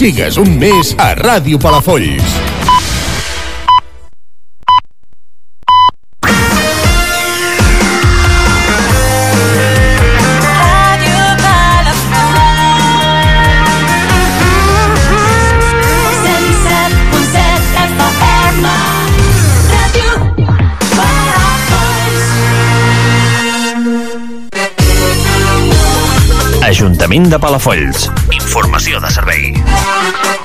Sigues un mes a Ràdio Palafolls. Ajuntament de Palafolls. Informació de servei.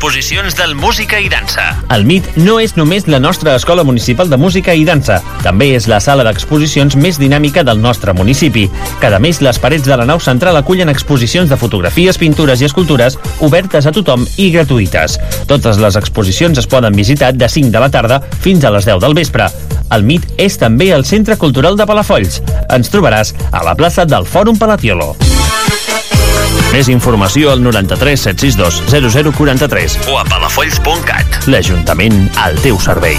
Sala d'exposicions del Música i Dansa. El MIT no és només la nostra Escola Municipal de Música i Dansa, també és la sala d'exposicions més dinàmica del nostre municipi. Cada mes les parets de la nau central acullen exposicions de fotografies, pintures i escultures obertes a tothom i gratuïtes. Totes les exposicions es poden visitar de 5 de la tarda fins a les 10 del vespre. El MIT és també el Centre Cultural de Palafolls. Ens trobaràs a la plaça del Fòrum Palatiolo. Més informació al 93 762 0043 o a palafolls.cat. L'Ajuntament al teu servei.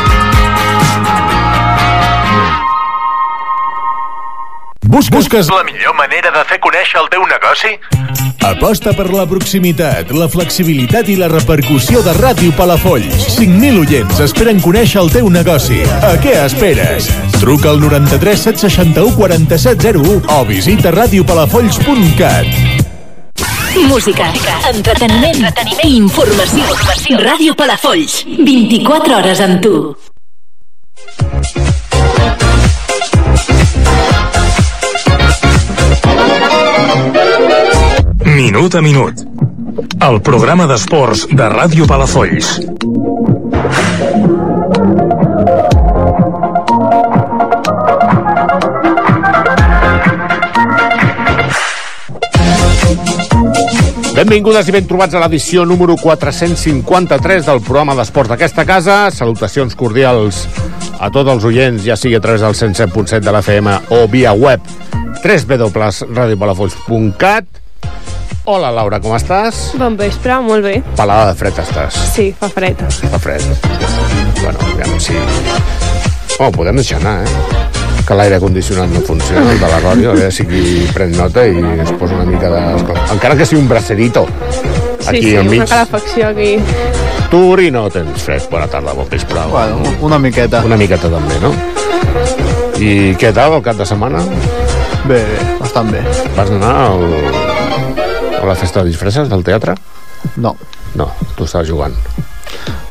Busques, Busques La millor manera de fer conèixer el teu negoci? Aposta per la proximitat, la flexibilitat i la repercussió de Ràdio Palafolls. 5.000 oients esperen conèixer el teu negoci. A què esperes? Truca al 93 761 4701 o visita radiopalafolls.cat. Música, entreteniment, entreteniment i informació. informació. Ràdio Palafolls, 24 hores amb tu. Minut a minut. El programa d'esports de Ràdio Palafolls. Benvingudes i ben trobats a l'edició número 453 del programa d'esports d'aquesta casa. Salutacions cordials a tots els oients, ja sigui a través del 107.7 de la FM o via web www.radiopalafolls.cat Hola, Laura, com estàs? Bon vespre, molt bé. Pelada de fred estàs. Sí, fa fred. Fa fred. Bueno, aviam si... Oh, podem deixar anar, eh? Que l'aire condicionat no funciona, el de la ràdio, a veure si qui pren nota i es posa una mica de... Encara que sigui un bracerito, Sí, aquí sí, al mig. una calefacció aquí. Tu, Uri, no tens fred. Bona tarda, bon vespre. Bueno, una miqueta. Una miqueta també, no? I què tal el cap de setmana? Bé, bé, bastant bé. Vas anar al... a la festa de disfresses del teatre? No, No, tu estaves jugant.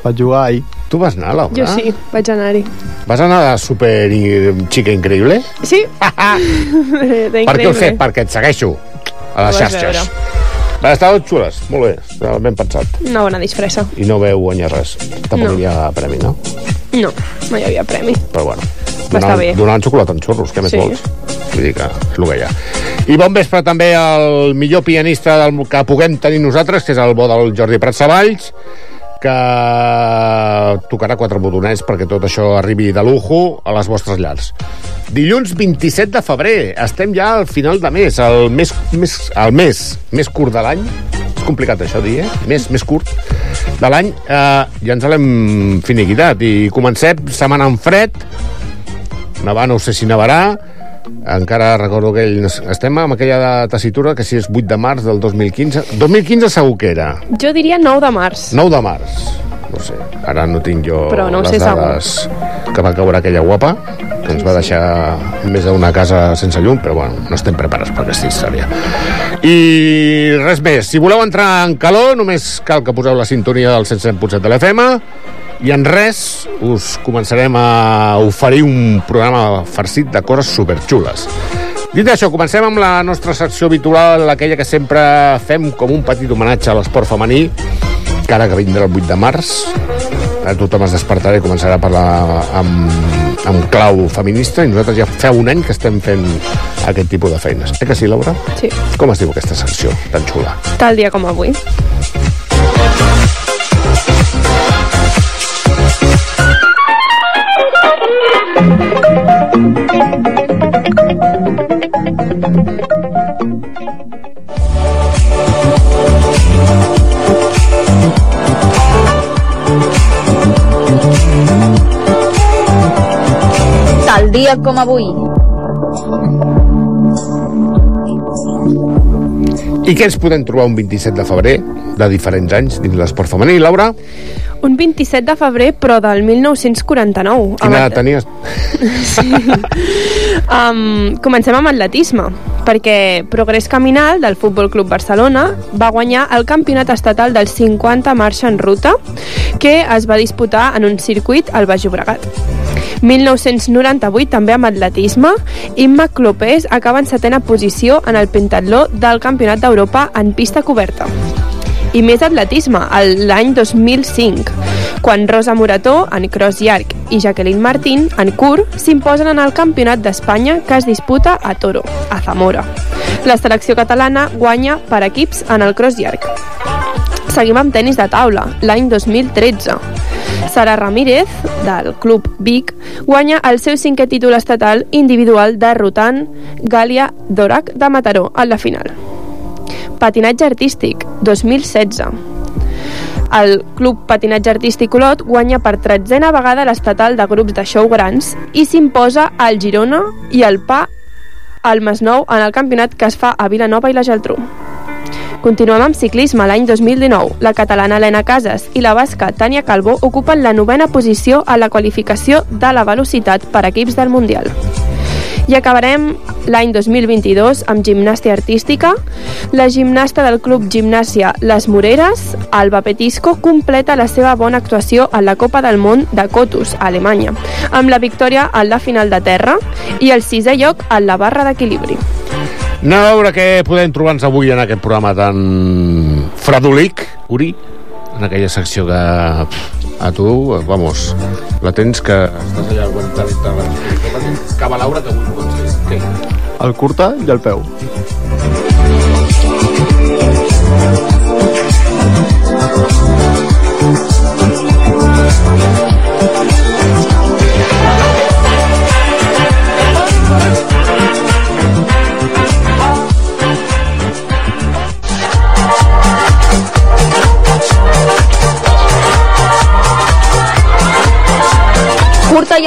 vaig jugar ahir. Tu vas anar, Laura? Jo sí, vaig anar-hi. Vas anar a Super i- Chica Increïble? Sí? Per què ho sé? Perquè et segueixo a les xarxes. veure. Va, estaven xules, molt bé, estava ben pensat. Una bona disfressa. I no veu guanyar res. Tampoc No. hi ha premi, no? No, no hi havia premi. Però bueno. Bé. Donaven xocolata amb xurros, què més Sí. vols? Vull dir que és el que hi ha. I bon vespre també al millor pianista del, que puguem tenir nosaltres, que és el bo del Jordi Prat Savalls, que tocarà quatre botonets perquè tot això arribi de lujo a les vostres llars. Dilluns 27 de febrer, estem ja al final de mes, el mes, mes, el mes més curt de l'any. És complicat això dir, eh? Més, més curt de l'any. Eh, ja ens l'hem finiquitat i comencem setmana en fred, nevar no sé si nevarà, encara recordo que estem amb aquella tessitura que si és 8 de març del 2015 2015 segur que era. Jo diria 9 de març. 9 de març. No sé, ara no tinc jo Però no les sé dades que va caure aquella guapa que ens va deixar més d'una casa sense llum però bueno, no estem preparats per aquesta història. I res més. Si voleu entrar en calor només cal que poseu la sintonia del 107.7 de l'FM i en res us començarem a oferir un programa farcit de coses superxules. Dit això, comencem amb la nostra secció habitual, aquella que sempre fem com un petit homenatge a l'esport femení, que ara que vindrà el 8 de març, a tothom es despertarà i començarà a parlar amb, amb clau feminista i nosaltres ja fa un any que estem fent aquest tipus de feines. Eh que sí, Laura? Sí. Com es diu aquesta secció tan xula? Tal dia com avui. thank you Un dia com avui. I què ens podem trobar un 27 de febrer de diferents anys dins l'esport femení, Laura? Un 27 de febrer, però del 1949. Quina edat tenies? Um, comencem amb atletisme, perquè Progrés Caminal del Futbol Club Barcelona va guanyar el campionat estatal dels 50 marxa en ruta que es va disputar en un circuit al Baix Llobregat. 1998, també amb atletisme, Imma Clopés acaba en setena posició en el pentatló del Campionat d'Europa en pista coberta. I més atletisme, l'any 2005, quan Rosa Morató, en cross llarg, i Jacqueline Martín, en curt, s'imposen en el Campionat d'Espanya que es disputa a Toro, a Zamora. La selecció catalana guanya per equips en el cross llarg. Seguim amb tennis de taula, l'any 2013. Sara Ramírez, del Club Vic, guanya el seu cinquè títol estatal individual derrotant Gàlia Dorac de Mataró en la final. Patinatge artístic, 2016. El Club Patinatge Artístic Olot guanya per tretzena vegada l'estatal de grups de show grans i s'imposa al Girona i el PA al Masnou en el campionat que es fa a Vilanova i la Geltrú. Continuem amb ciclisme l'any 2019. La catalana Helena Casas i la basca Tània Calvo ocupen la novena posició a la qualificació de la velocitat per equips del Mundial. I acabarem l'any 2022 amb gimnàstia artística. La gimnasta del Club Gimnàsia Les Moreres, Alba Petisco, completa la seva bona actuació a la Copa del Món de Cotus, a Alemanya, amb la victòria en la final de terra i el sisè lloc en la barra d'equilibri. Anem a veure què podem trobar-nos avui en aquest programa tan fredolic, Uri, en aquella secció que a tu, vamos, la tens que estàs allà aguantant Cava Laura, que avui no pots? El curta i el peu.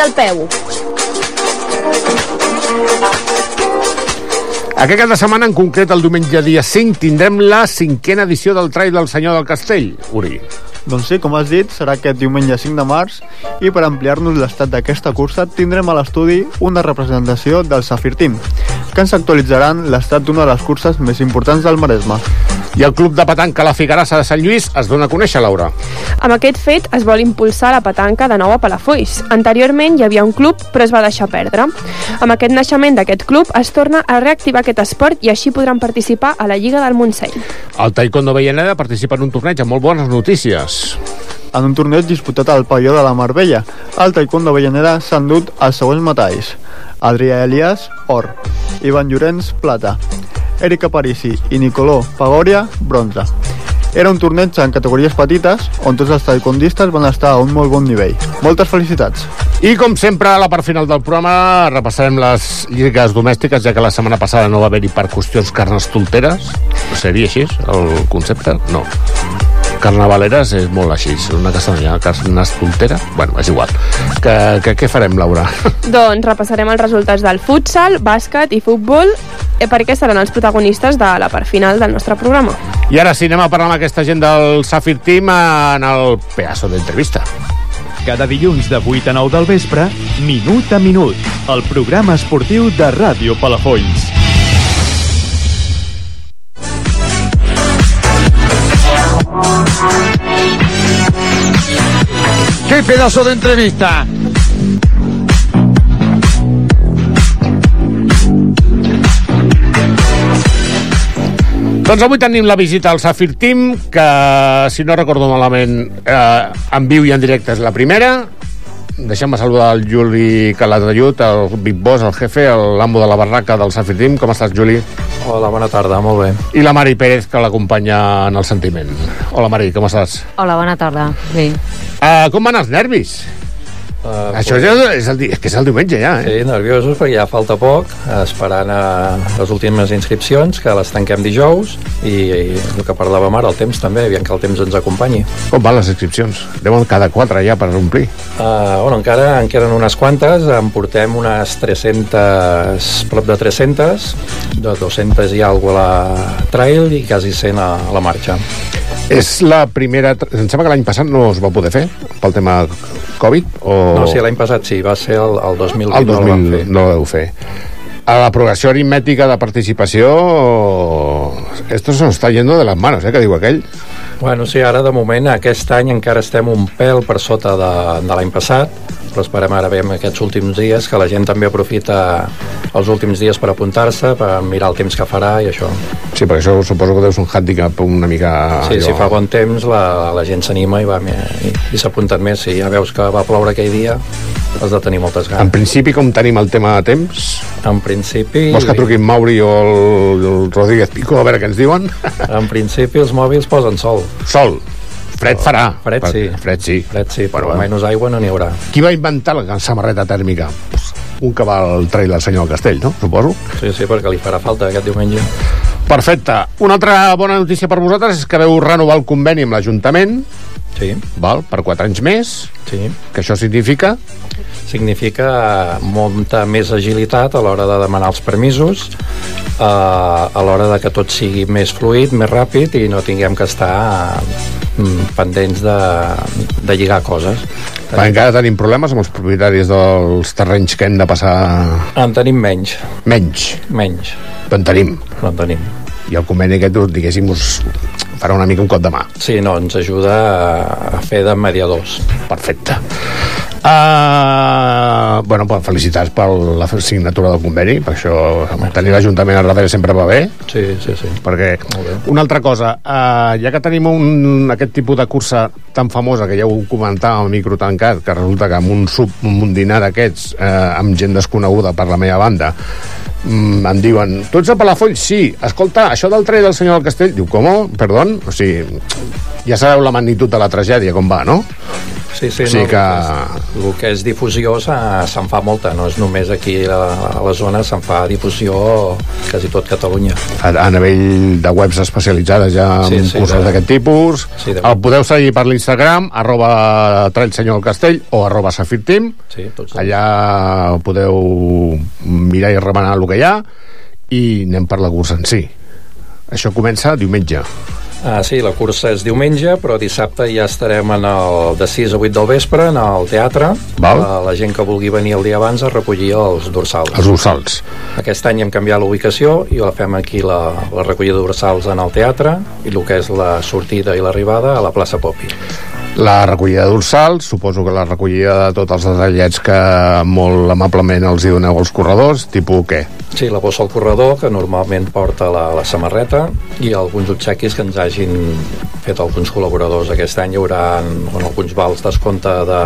El peu. Aquest cap de setmana, en concret el diumenge dia 5, tindrem la cinquena edició del Trail del Senyor del Castell, Uri. Doncs sí, com has dit, serà aquest diumenge 5 de març i per ampliar-nos l'estat d'aquesta cursa tindrem a l'estudi una representació del Safir Team, que ens actualitzaran l'estat d'una de les curses més importants del Maresme. I el club de petanca La Figarassa de Sant Lluís es dona a conèixer, Laura. Amb aquest fet es vol impulsar la petanca de nou a Palafolls. Anteriorment hi havia un club, però es va deixar perdre. Amb aquest naixement d'aquest club es torna a reactivar aquest esport i així podran participar a la Lliga del Montseny. El Taekwondo Vellaneda participa en un torneig amb molt bones notícies. En un torneig disputat al pavelló de la Marbella, el taekwondo Avellaneda s'ha endut els següents metalls. Adrià Elias, or. Ivan Llorenç, plata. Erika Parisi i Nicolò Pagoria, bronze. Era un torneig en categories petites on tots els taekwondistes van estar a un molt bon nivell. Moltes felicitats. I com sempre, a la part final del programa repassarem les lligues domèstiques, ja que la setmana passada no va haver-hi per qüestions carnestolteres. Seria així el concepte? No. Carnavaleres és molt així, una castellana, carnestoltera? Bueno, és igual. Que, que, què farem, Laura? Doncs repassarem els resultats del futsal, bàsquet i futbol eh, perquè seran els protagonistes de la part final del nostre programa. I ara sí, anem a parlar amb aquesta gent del Safir Team en el pedazo d'entrevista. Cada dilluns de 8 a 9 del vespre, Minut a Minut, el programa esportiu de Ràdio Palafolls. ¡Qué pedazo de entrevista! Doncs avui tenim la visita al Safir Team, que, si no recordo malament, eh, en viu i en directe és la primera. Deixem-me saludar el Juli Calatayud, el Big Boss, el jefe, l'amo de la barraca del Safir Team. Com estàs, Juli? Hola, bona tarda, molt bé. I la Mari Pérez, que l'acompanya en el sentiment. Hola, Mari, com estàs? Hola, bona tarda. Bé. Uh, com van els nervis? Uh, Això ja és, el, és que és el diumenge ja, eh? Sí, nerviosos perquè ja falta poc, esperant a les últimes inscripcions, que les tanquem dijous, i, i el que parlàvem ara, el temps també, aviam que el temps ens acompanyi. Com van les inscripcions? Deuen cada quatre ja per omplir. Uh, bueno, encara en queden unes quantes, en portem unes 300, prop de 300, de 200 i alguna a la trail i quasi 100 a, a la marxa. És la primera... Em sembla que l'any passat no es va poder fer pel tema Covid o... No, sí, l'any passat sí, va ser el, el 2020 el no el vam 2000 fer. no ho vau fer. A la progressió aritmètica de participació esto se nos está yendo de las manos, eh, que diu aquell. Bueno, sí, ara de moment aquest any encara estem un pèl per sota de, de l'any passat, però esperem ara veiem aquests últims dies que la gent també aprofita els últims dies per apuntar-se, per mirar el temps que farà i això. Sí, perquè això suposo que deu ser un handicap una mica... Sí, si fa bon temps la, la gent s'anima i va i, i s'apunten més. Si ja veus que va ploure aquell dia, has de tenir moltes En ganes. principi, com tenim el tema de temps? En principi... Vols que truqui en Mauri o el, el Rodríguez Pico a veure què ens diuen? En principi els mòbils posen sol. Sol. Fred farà. Fred sí. Fred sí. Fred sí, però Bueno, almenys aigua no n'hi haurà. Qui va inventar la samarreta tèrmica? Un que va al trail al senyor Castell, no? Suposo. Sí, sí, perquè li farà falta aquest diumenge. Perfecte. Una altra bona notícia per vosaltres és que veu renovar el conveni amb l'Ajuntament. Sí. Val? Per 4 anys més. Sí. Que això significa? significa molta més agilitat a l'hora de demanar els permisos, eh, a l'hora de que tot sigui més fluid, més ràpid i no tinguem que estar mm, pendents de, de lligar coses. Va, encara tenim problemes amb els propietaris dels terrenys que hem de passar... En tenim menys. Menys. Menys. Però en tenim. En tenim. I el conveni aquest, diguéssim, us farà una mica un cop de mà. Sí, no, ens ajuda a, fer de mediadors. Perfecte. Uh, bueno, pues, felicitats per la signatura del conveni, per això tenir l'Ajuntament al darrere sempre va bé. Sí, sí, sí. Perquè, una altra cosa, uh, ja que tenim un, aquest tipus de cursa tan famosa, que ja ho comentàvem al micro tancat, que resulta que amb un, sub, amb un dinar d'aquests, uh, amb gent desconeguda per la meva banda, mm, em diuen, tu ets a Palafolls? Sí. Escolta, això del tren del senyor del Castell? Diu, com? Perdó? O sigui, ja sabeu la magnitud de la tragèdia, com va, no? Sí, sí, O sigui no, que... el, que és, difusió se- se'n fa molta, no és només aquí a, a la zona, se'n fa difusió quasi tot Catalunya. a, a nivell de webs especialitzades ja en Sí, sí, sí, curses de- d'aquest tipus. Sí, de- el podeu seguir per l'Instagram, arroba Senyor del Castell o arroba Safir Team. Sí, tots Allà podeu mirar i remenar el que hi ha i anem per la cursa en si. Això comença diumenge. Ah, sí, la cursa és diumenge, però dissabte ja estarem en el, de 6 a 8 del vespre en el teatre. Val. La, la gent que vulgui venir el dia abans a recollir els dorsals. Els dorsals. Aquest any hem canviat la ubicació i la fem aquí la, la recollida de dorsals en el teatre i el que és la sortida i l'arribada a la plaça Popi. La recollida de dorsals, suposo que la recollida de tots els detallets que molt amablement els hi doneu als corredors, tipus què? Sí, la bossa al corredor, que normalment porta la, la samarreta, i alguns obsequis que ens hagin fet alguns col·laboradors. Aquest any hi haurà bueno, alguns vals descompte de,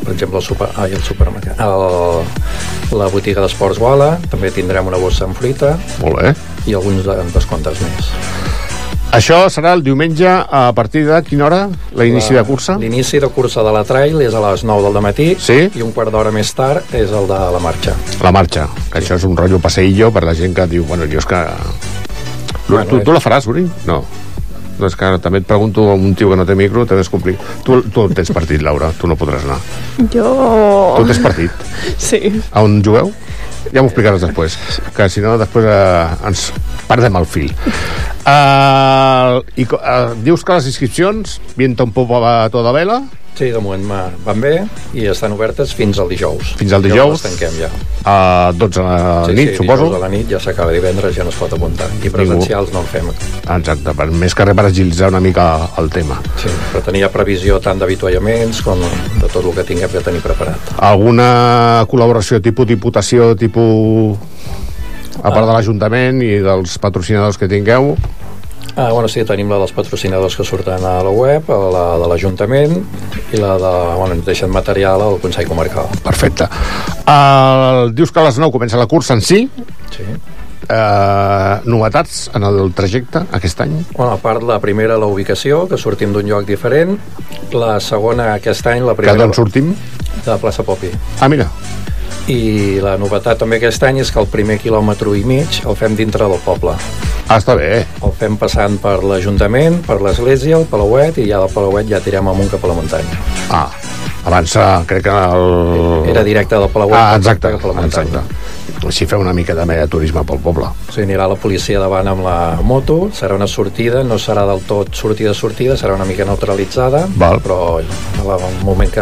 per exemple, el, super, ai, el supermercat, el, la botiga d'esports Wala, també tindrem una bossa amb fruita, Molt bé. i alguns de, descomptes més. Això serà el diumenge a partir de quina hora? L'inici La- de cursa? L'inici de cursa de la trail és a les 9 del matí sí? i un quart d'hora més tard és el de la marxa. La marxa, que això és un rotllo passeillo per la gent que diu, bueno, jo és que... Bueno, tu, és- tu la faràs, Uri? No. No, és que ara també et pregunto a un tio que no té micro, també és complicat. Tu, tu tens partit, Laura, tu no podràs anar. Jo... Tu tens partit. Sí. A on jugueu? Ja m'ho explicaràs després, que si no després eh, ens perdem el fil. Uh, i, uh, dius que les inscripcions, viento un poco a toda vela, Sí, de moment van bé i estan obertes fins al dijous. Fins al dijous? les tanquem ja. a 12 a la sí, nit, sí, suposo. dijous a la nit ja s'acaba divendres, ja no es pot apuntar. I presencials no en fem. Exacte, per, més que res per agilitzar una mica el tema. Sí, però tenia previsió tant d'avituallaments com de tot el que tinguem que tenir preparat. Alguna col·laboració tipus diputació, tipus a part de l'Ajuntament i dels patrocinadors que tingueu, Ah, bueno, sí, tenim la dels patrocinadors que surten a la web, la de l'Ajuntament i la de, bueno, ens deixen material al Consell Comarcal. perfecte. Uh, dius que a les 9 comença la cursa en si. Sí. Uh, novetats en el trajecte aquest any? Bueno, a part la primera, la ubicació, que sortim d'un lloc diferent. La segona, aquest any, la Que primera... d'on sortim? de plaça Popi. Ah, mira. I la novetat també aquest any és que el primer quilòmetre i mig el fem dintre del poble. Ah, està bé. El fem passant per l'Ajuntament, per l'església, el Palauet, i ja del Palauet ja tirem amunt cap a la muntanya. Ah, abans crec que el... Era directe del Palauet Ah, exacte, cap a la muntanya. exacte. Així feu una mica de de turisme pel poble. Sigui, anirà la policia davant amb la moto, serà una sortida, no serà del tot sortida-sortida, serà una mica neutralitzada, Val. però al moment que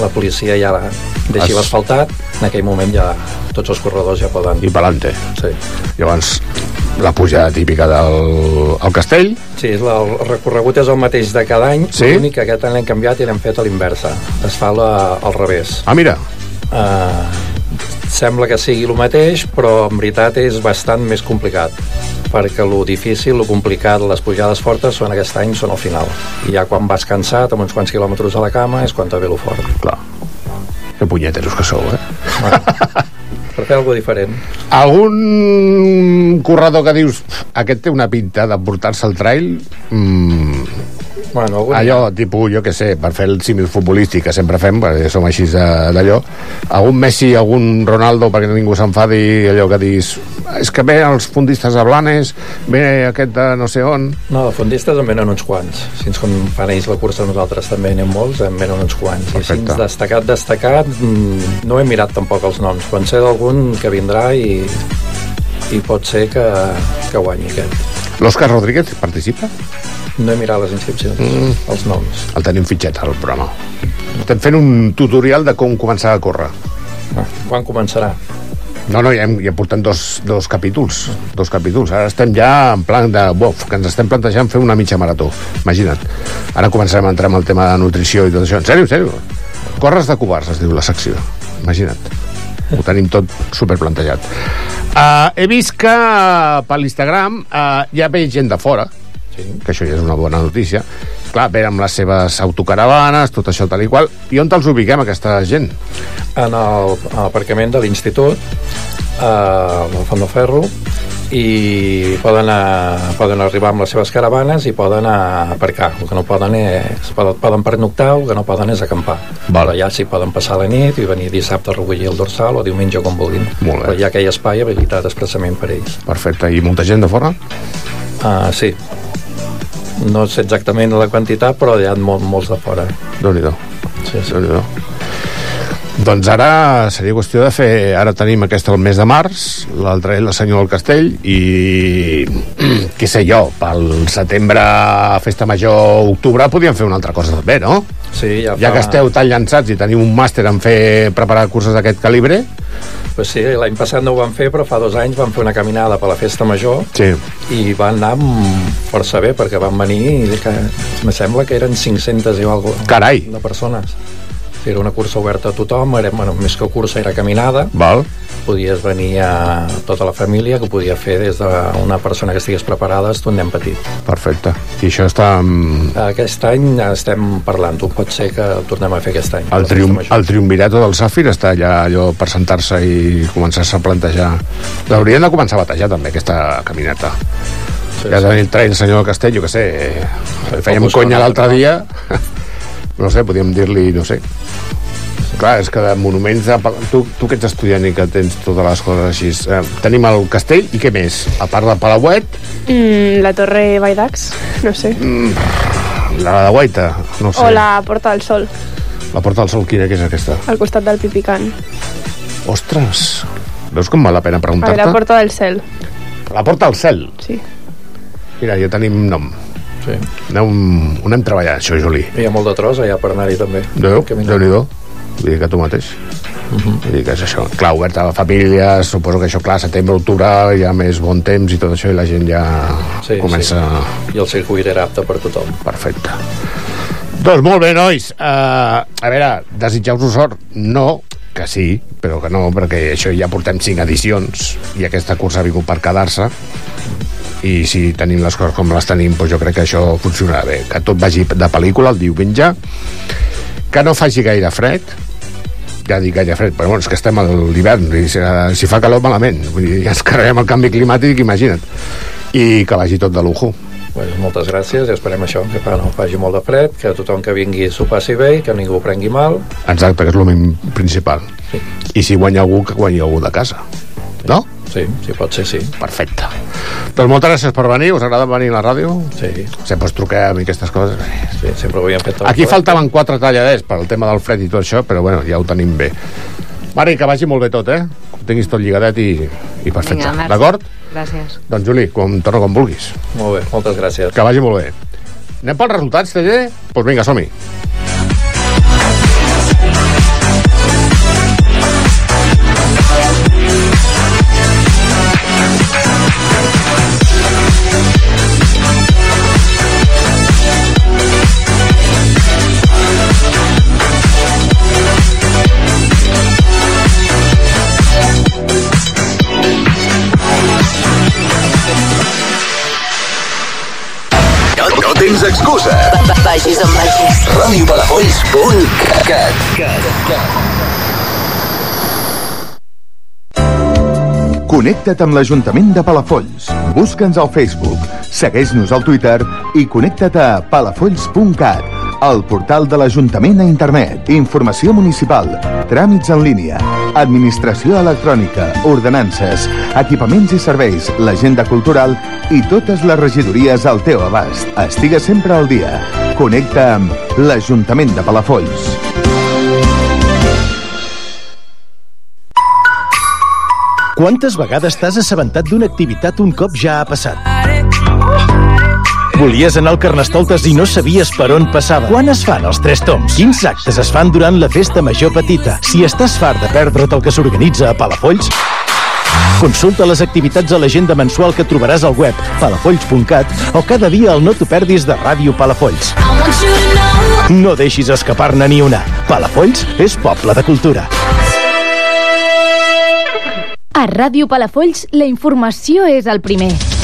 la policia ja la deixi Es- l'asfaltat, en aquell moment ja tots els corredors ja poden... I pelante. Sí. Llavors, la pujada típica del al castell, Sí, la, el recorregut és el mateix de cada any, Sí? l'únic que aquest any l'hem canviat i l'hem fet a l'inversa. Es fa la, al revés. Ah, mira. Uh, sembla que sigui el mateix, però en veritat és bastant més complicat perquè lo difícil, lo complicat, les pujades fortes són aquest any, són al final. I ja quan vas cansat, amb uns quants quilòmetres a la cama, és quan te ve lo fort. Clar. Que punyeteros que sou, eh? Per fer alguna diferent. Algun corredor que dius aquest té una pinta de portar-se al trail mm, Bueno, algun allò, tipus, jo que sé, per fer el símil futbolístic que sempre fem, perquè som així d'allò algun Messi, algun Ronaldo perquè ningú s'enfadi, allò que dis és que ve els fundistes de Blanes ve aquest de no sé on No, de fondistes en venen uns quants. Si ens com fan ells la cursa, nosaltres també anem molts, en venen uns quants. I així, Perfecte. destacat, destacat, mm, no he mirat tampoc els noms. Quan sé d'algun que vindrà i, i pot ser que, que guanyi aquest. l'Òscar Rodríguez participa? No he mirat les inscripcions, Mm. els noms. El tenim fitxat al programa. Estem fent un tutorial de com començar a córrer. Ah, quan començarà? No, no, ja, hem, ja portem dos, dos capítols, dos capítols. Ara estem ja en plan de, bof, que ens estem plantejant fer una mitja marató. Imagina't. Ara començarem a entrar en el tema de nutrició i tot això. En sèrio, en sèrio. Corres de covards, es diu la secció. Imagina't. Ho tenim tot super plantejat. Uh, he vist que uh, per l'Instagram uh, ja ve gent de fora, sí. que això ja és una bona notícia. Clar, ve amb les seves autocaravanes, tot això tal i qual. I on te'ls ubiquem, aquesta gent? En el, a l'aparcament de l'institut, a la Font de Ferro, i poden, a, poden arribar amb les seves caravanes i poden a aparcar. El que no poden és... Poden, poden pernoctar, el que no poden és acampar. Val. Però ja sí poden passar la nit i venir dissabte a recollir el dorsal o diumenge com vulguin. Molt bé. Però hi ha aquell espai habilitat expressament per ells. Perfecte. I molta gent de fora? Uh, sí. No sé exactament la quantitat, però hi ha molt, molts de fora. Déu-n'hi-do. Sí, sí. déu nhi Doncs ara seria qüestió de fer... Ara tenim aquesta el mes de març, l'altre és la Senyor del Castell, i què sé jo, pel setembre, festa major, octubre, podríem fer una altra cosa també, no? Sí, ja, Ja fa... que esteu tan llançats i teniu un màster en fer preparar curses d'aquest calibre, Pues sí, l'any passat no ho van fer, però fa dos anys van fer una caminada per la festa major sí. i van anar força bé, perquè van venir, que, me sembla que eren 500 i alguna Carai. de persones. Era una cursa oberta a tothom, era, bueno, més que cursa era caminada, Val. podies venir a tota la família, que ho podia fer des d'una persona que estigués preparada fins un nen petit. Perfecte. I això està... Aquest any estem parlant-ho, pot ser que ho tornem a fer aquest any. El, major. el triumvirato del Sàfir està allà allò per sentar-se i començar-se a plantejar. L'haurien de començar a batejar també, aquesta caminata. Sí, ja sí. el tren el senyor Castell, jo que sé, fèiem focus conya con l'altre l'altre. dia, no sé, podíem dir-li, no sé. Clar, és que de monuments... De... Tu, tu que ets estudiant i que tens totes les coses així... Eh, tenim el castell i què més? A part del Palauet, Mm, la Torre Vaidax, no sé. la de Guaita, no sé. O la Porta del Sol, la Porta del Sol, quina que és aquesta? al costat del Pipicant. Ostres, veus com val la pena A preguntar-te? la Porta del Cel, La Porta del Cel. sí. Mira, ja tenim nom. Sí. Anem, ho anem treballant, això, Juli. Hi ha molt de tros allà per anar-hi també. Déu, Caminar. déu nhi Vull dir que tu mateix. Vull dir que és això. Clar, obert a famílies, suposo que això, clar, setembre, octubre, hi ha més bon temps i tot això, i la gent ja Sí, comença... I el circuit era apte per tothom. Perfecte. Doncs molt bé, nois. Uh, a veure, desitjeu-vos sort. No, que sí, però que no, perquè això ja portem cinc edicions i aquesta cursa ha vingut per quedar-se. I si tenim les coses com les tenim doncs jo crec que això funcionarà bé. Que tot vagi de pel·lícula el diumenge. Que no faci gaire fred. Ja dic gaire fred, però bueno, és que estem a l'hivern i si, si fa calor malament. Vull dir, ja ens carreguem el canvi climàtic, imagina't. I que vagi tot de lujo pues, moltes gràcies i esperem això, que no faci molt de fred, que tothom que vingui s'ho passi bé i que ningú prengui mal. Exacte, que és el principal. Sí. I si guanya algú, que guanyi algú de casa. No? Sí, sí, pot ser, sí. Perfecte. Doncs moltes gràcies per venir. Us agrada venir a la ràdio? Sí. Sempre us truquem i aquestes coses. Sí, sempre ho havíem fet. Aquí faltaven quatre talladers per al tema del fred i tot això, però bueno, ja ho tenim bé. Mari, que vagi molt bé tot, eh? Ho tinguis tot lligadet i, i perfecte. D'acord? Gràcies. Doncs Juli, com, torna com vulguis. Molt bé, moltes gràcies. Que vagi molt bé. Anem pels resultats, TG? Doncs pues vinga, som-hi. No, Vagis on vagis. Radiopalafolls.cat Connecta't amb l'Ajuntament de Palafolls. Busca'ns al Facebook, segueix-nos al Twitter i connecta't a palafolls.cat, el portal de l'Ajuntament a internet, informació municipal, tràmits en línia, administració electrònica, ordenances, equipaments i serveis, l'agenda cultural i totes les regidories al teu abast. Estigues sempre al dia. Connecta amb l'Ajuntament de Palafolls. Quantes vegades t'has assabentat d'una activitat un cop ja ha passat? Volies anar al Carnestoltes i no sabies per on passava. Quan es fan els tres toms? Quins actes es fan durant la festa major petita? Si estàs fart de perdre't el que s'organitza a Palafolls, Consulta les activitats a l'agenda mensual que trobaràs al web palafolls.cat o cada dia al No t'ho perdis de Ràdio Palafolls. No deixis escapar-ne ni una. Palafolls és poble de cultura. A Ràdio Palafolls, la informació és el primer.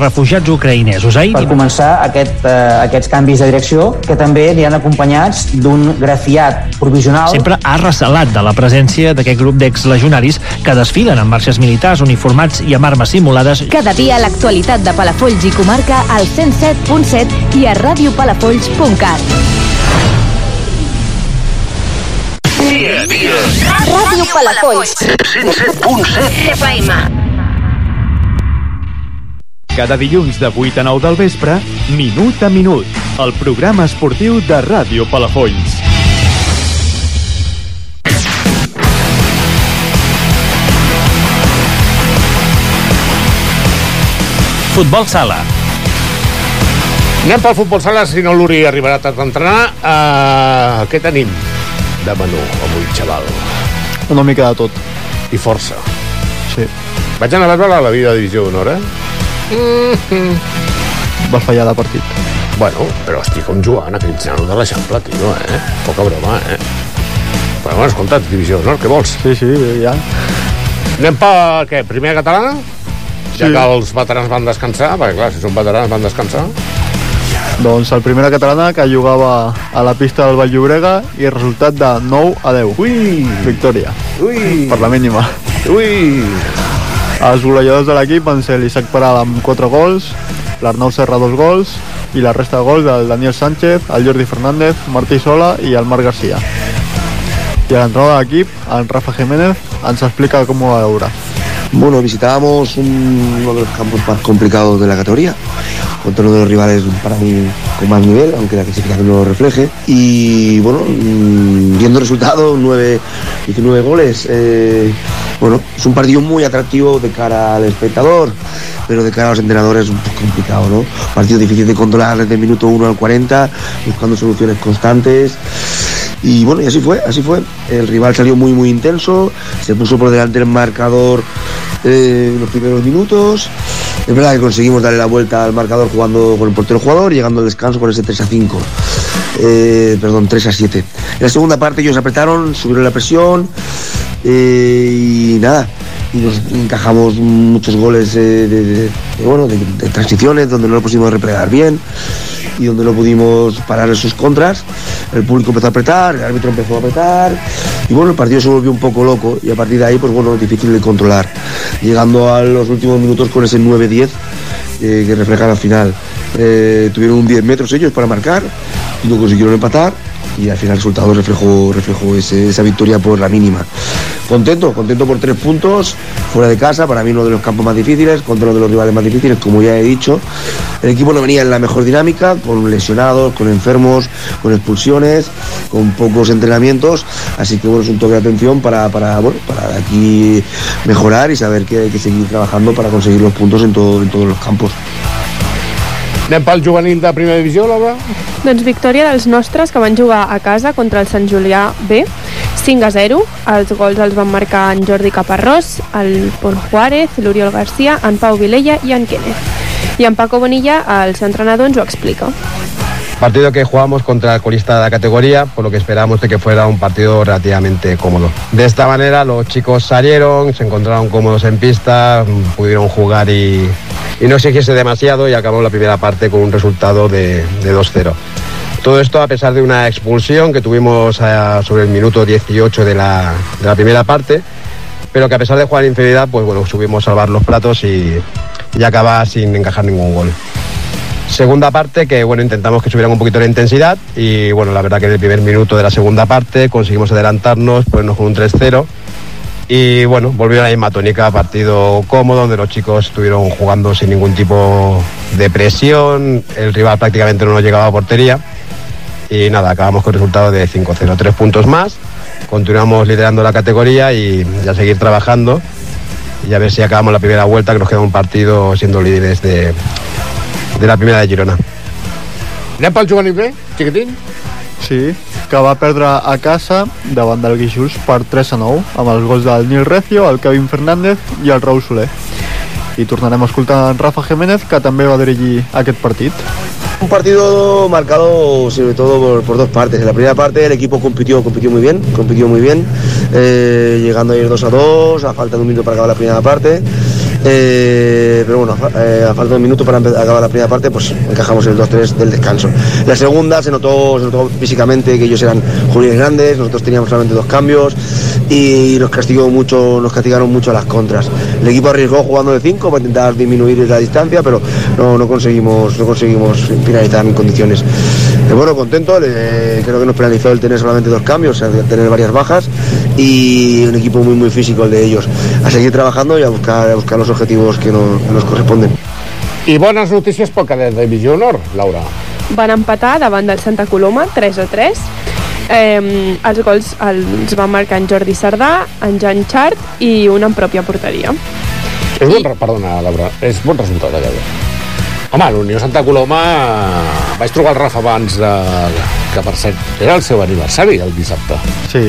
refugiats ucraïnesos. Ahir... per començar aquest, eh, aquests canvis de direcció que també aniran acompanyats d'un grafiat provisional Sempre ha recelat de la presència d'aquest grup d'exlegionaris que desfilen amb marxes militars uniformats i amb armes simulades. Cada dia l'actualitat de Palafolls i comarca al 107.7 i a radiopalafolls.cat. Ràdio Palafolls. 107.7 FM. Cada dilluns de 8 a 9 del vespre, Minut a Minut, el programa esportiu de Ràdio Palafolls. Futbol sala. Anem pel futbol sala, si no l'Uri arribarà tard a entrenar. Uh, què tenim de menú avui, xaval? Una mica de tot. I força. Sí. Vaig anar a veure la vida de divisió d'honor, eh? Mm Vas fallar de partit. Bueno, però estic com jugant aquell nano de l'Eixample, tio, eh? Poca broma, eh? Però bueno, escolta, divisió d'honor, què vols? Sí, sí, ja. Anem per, què, primera catalana? Ja Sí. que els veterans van descansar, perquè clar, si són veterans van descansar. Doncs el primera catalana que jugava a la pista del Vall Llobrega i resultat de 9 a 10. Ui! Victòria. Ui! Per la mínima. Ui! Els golejadors de l'equip van ser l'Isaac Peral amb 4 gols, l'Arnau Serra 2 gols i la resta de gols del Daniel Sánchez, el Jordi Fernández, Martí Sola i el Marc García. I a l'entrenador de l'equip, en Rafa Jiménez, ens explica com ho va veure. Bueno, visitábamos un- uno de los campos más complicados de la categoría, contra uno de los rivales para mí con más nivel, aunque la clasificación no lo refleje. Y bueno, mm, viendo el resultado, 9, 19 goles, eh, bueno, es un partido muy atractivo de cara al espectador, pero de cara a los entrenadores es un poco complicado, ¿no? Partido difícil de controlar desde el minuto 1 al 40, buscando soluciones constantes. Y bueno, y así fue, así fue. El rival salió muy, muy intenso, se puso por delante el marcador eh, en los primeros minutos Es verdad que conseguimos darle la vuelta al marcador jugando con el portero jugador, llegando al descanso con ese 3 a 5. Eh, perdón, 3 a 7. En la segunda parte ellos apretaron, subieron la presión eh, y nada. Y nos encajamos muchos goles eh, de, bueno, de, transiciones donde no lo pusimos replegar bien y donde no pudimos parar en sus contras. El público empezó a apretar, el árbitro empezó a apretar y bueno, el partido se volvió un poco loco y a partir de ahí, pues bueno, difícil de controlar. Llegando a los últimos minutos con ese 9-10 eh, que reflejan al final. Tuvieron un 10 metros ellos para marcar y no consiguieron empatar y al final el resultado reflejó, reflejó esa victoria por la mínima. Contento, contento por tres puntos, fuera de casa, para mí uno de los campos más difíciles, contra uno de los rivales más difíciles, como ya he dicho. El equipo no venía en la mejor dinámica, con lesionados, con enfermos, con expulsiones, con pocos entrenamientos, así que bueno, es un toque de atención para, para, bueno, para aquí mejorar y saber que hay que seguir trabajando para conseguir los puntos en, todo, en todos los campos. Anem pel juvenil de primera divisió, Laura? Doncs victòria dels nostres que van jugar a casa contra el Sant Julià B, 5 a 0. Els gols els van marcar en Jordi Caparrós, el Pol Juárez, l'Oriol Garcia, en Pau Vilella i en Kenneth. I en Paco Bonilla, el seu entrenador, ens ho explica. Partido que jugamos contra el colista de la categoría, por lo que esperamos de que fuera un partido relativamente cómodo. De esta manera los chicos salieron, se encontraron cómodos en pista, pudieron jugar y, y no exigirse demasiado y acabamos la primera parte con un resultado de, de 2-0. Todo esto a pesar de una expulsión que tuvimos eh, sobre el minuto 18 de la, de la primera parte, pero que a pesar de jugar en inferioridad, pues bueno, subimos a salvar los platos y, y acabar sin encajar ningún gol. Segunda parte que bueno intentamos que subieran un poquito la intensidad y bueno la verdad que en el primer minuto de la segunda parte conseguimos adelantarnos, ponernos con un 3-0 y bueno volvió a la misma tónica, partido cómodo donde los chicos estuvieron jugando sin ningún tipo de presión, el rival prácticamente no nos llegaba a portería y nada, acabamos con el resultado de 5-0, tres puntos más, continuamos liderando la categoría y ya seguir trabajando y a ver si acabamos la primera vuelta que nos queda un partido siendo líderes de, de la primera de Girona. Pel juvenil B, xiquitín? Sí, que va perdre a casa davant del Guixús per 3 a 9 amb els gols del Nil Recio, el Kevin Fernández i el Raúl Soler. I tornarem a Rafa Jiménez, que també va dirigir aquest partit. Un partido marcado sobre todo por, por dos partes. En la primera parte el equipo compitió, compitió muy bien, compitió muy bien, eh, llegando a ir 2 a 2, a falta de un minuto para acabar la primera parte. Eh, pero bueno, a, fa- eh, a falta de un minuto para acabar la primera parte, pues encajamos el 2-3 del descanso. La segunda se notó, físicamente que ellos eran juveniles grandes, nosotros teníamos solamente dos cambios y nos castigó mucho, nos castigaron mucho a las contras. El equipo arriesgó jugando de 5 para intentar disminuir la distancia, pero no, no conseguimos, no conseguimos finalizar en condiciones. Eh, bueno, contento, creo que nos penalizó el tener solamente dos cambios, el tener varias bajas y un equipo muy muy físico el de ellos. A seguir trabajando y a buscar, a buscar los objetivos que nos, que nos corresponden. I bones notícies pel cadet de Divisió Honor, Laura. Van empatar davant del Santa Coloma, 3 a 3. Eh, els gols els va marcar en Jordi Sardà, en Jan Chart i un en pròpia porteria. És bon, re- perdona, Laura, és bon resultat aquest. Home, l'Unió Santa Coloma... Vaig trobar el Rafa abans de... que per cert era el seu aniversari el dissabte. Sí.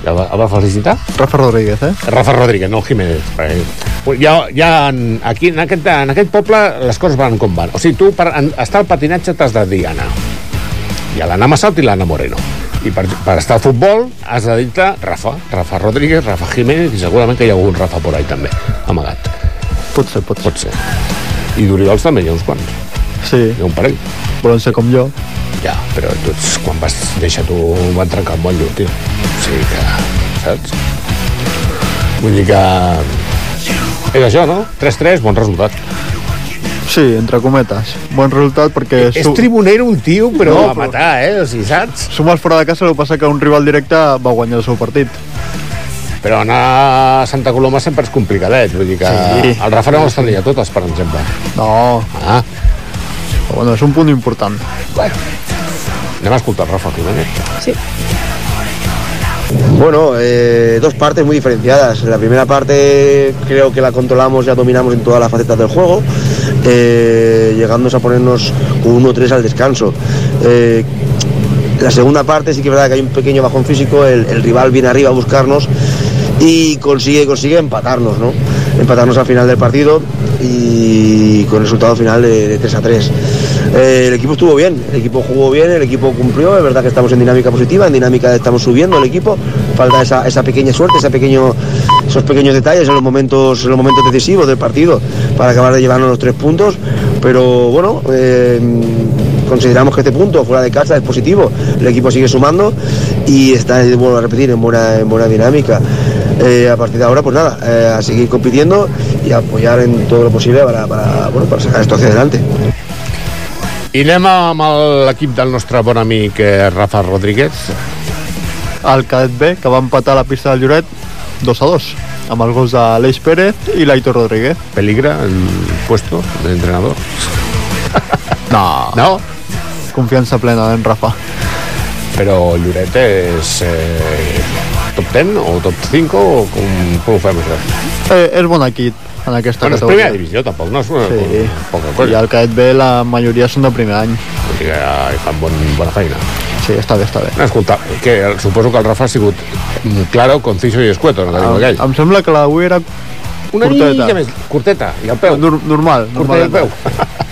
El va, el va felicitar? Rafa Rodríguez, eh? Rafa Rodríguez, no Jiménez. perquè Ja, ja en, aquí, en aquest, en aquest poble, les coses van com van. O sigui, tu, per en, estar al patinatge, t'has de dir Anna. Hi ha l'Anna Massat i l'Anna Moreno. I per, per estar al futbol has de dir-te Rafa, Rafa Rodríguez, Rafa Jiménez, i segurament que hi ha algun Rafa por ahí també, amagat. Pot ser, pot ser. Pot ser. I d'Oriols també hi ha uns quants. Sí. Ha un parell. Volen ser com jo. Ja, però tots, quan vas néixer tu, van trencar el motllo, tio. O sigui que, saps? Vull dir que... És això, no? 3-3, bon resultat. Sí, entre cometes. Bon resultat perquè... És tribunero un tio, però no, a matar, eh? O sigui, saps? Sumes fora de casa, el que passa que un rival directe va guanyar el seu partit. Però anar a Santa Coloma sempre és complicadet, vull dir que Sí. el Rafa no les tenia totes, per exemple. No. Ah. Però bueno, és un punt important. Anem a escoltar Rafa Jiménez. Sí. Bueno, eh, dos partes muy diferenciadas. La primera parte creo que la controlamos, ya dominamos en todas las facetas del juego, eh, llegando a ponernos un 1-3 al descanso. Eh, la segunda parte sí que es verdad que hay un pequeño bajón físico, el, el rival viene arriba a buscarnos y consigue, consigue empatarnos, ¿no? Empatarnos al final del partido. Y con resultado final de, de 3 a 3. Eh, el equipo estuvo bien, el equipo jugó bien, el equipo cumplió, es verdad que estamos en dinámica positiva, en dinámica estamos subiendo el equipo, falta esa, esa pequeña suerte, esa pequeño, esos pequeños detalles en los momentos, en los momentos decisivos del partido para acabar de llevarnos los tres puntos, pero bueno, eh, consideramos que este punto fuera de casa es positivo, el equipo sigue sumando y está, vuelvo a repetir, en buena, en buena dinámica. Eh, a partir de ahora, pues nada, eh, a seguir compitiendo y a apoyar en todo lo posible para, para, bueno, para sacar esto hacia adelante. I anem amb l'equip del nostre bon amic eh, Rafa Rodríguez. El cadet B, que va empatar a la pista del Lloret 2 a 2, amb els gols de Aleix Pérez i l'Aitor Rodríguez. Peligra en puesto de entrenador. No. No? Confiança plena en Rafa. Però Lloret és eh, top 10 o top 5 o com, com ho fem això? Eh, és bon equip en aquesta Bueno, categoria. primera divisió, tampoc, no és una Sí. poca I cosa. el cadet B, la majoria són de primer any. Dir que ja fan bon, bona feina. Sí, està bé, està bé. No, escolta, que suposo que el Rafa ha sigut claro, conciso i escueto, no tenim Em, aquell. em sembla que la d'avui era Una curteta. mica més, curteta, i el peu. Nor- normal, Curta i el normal. peu.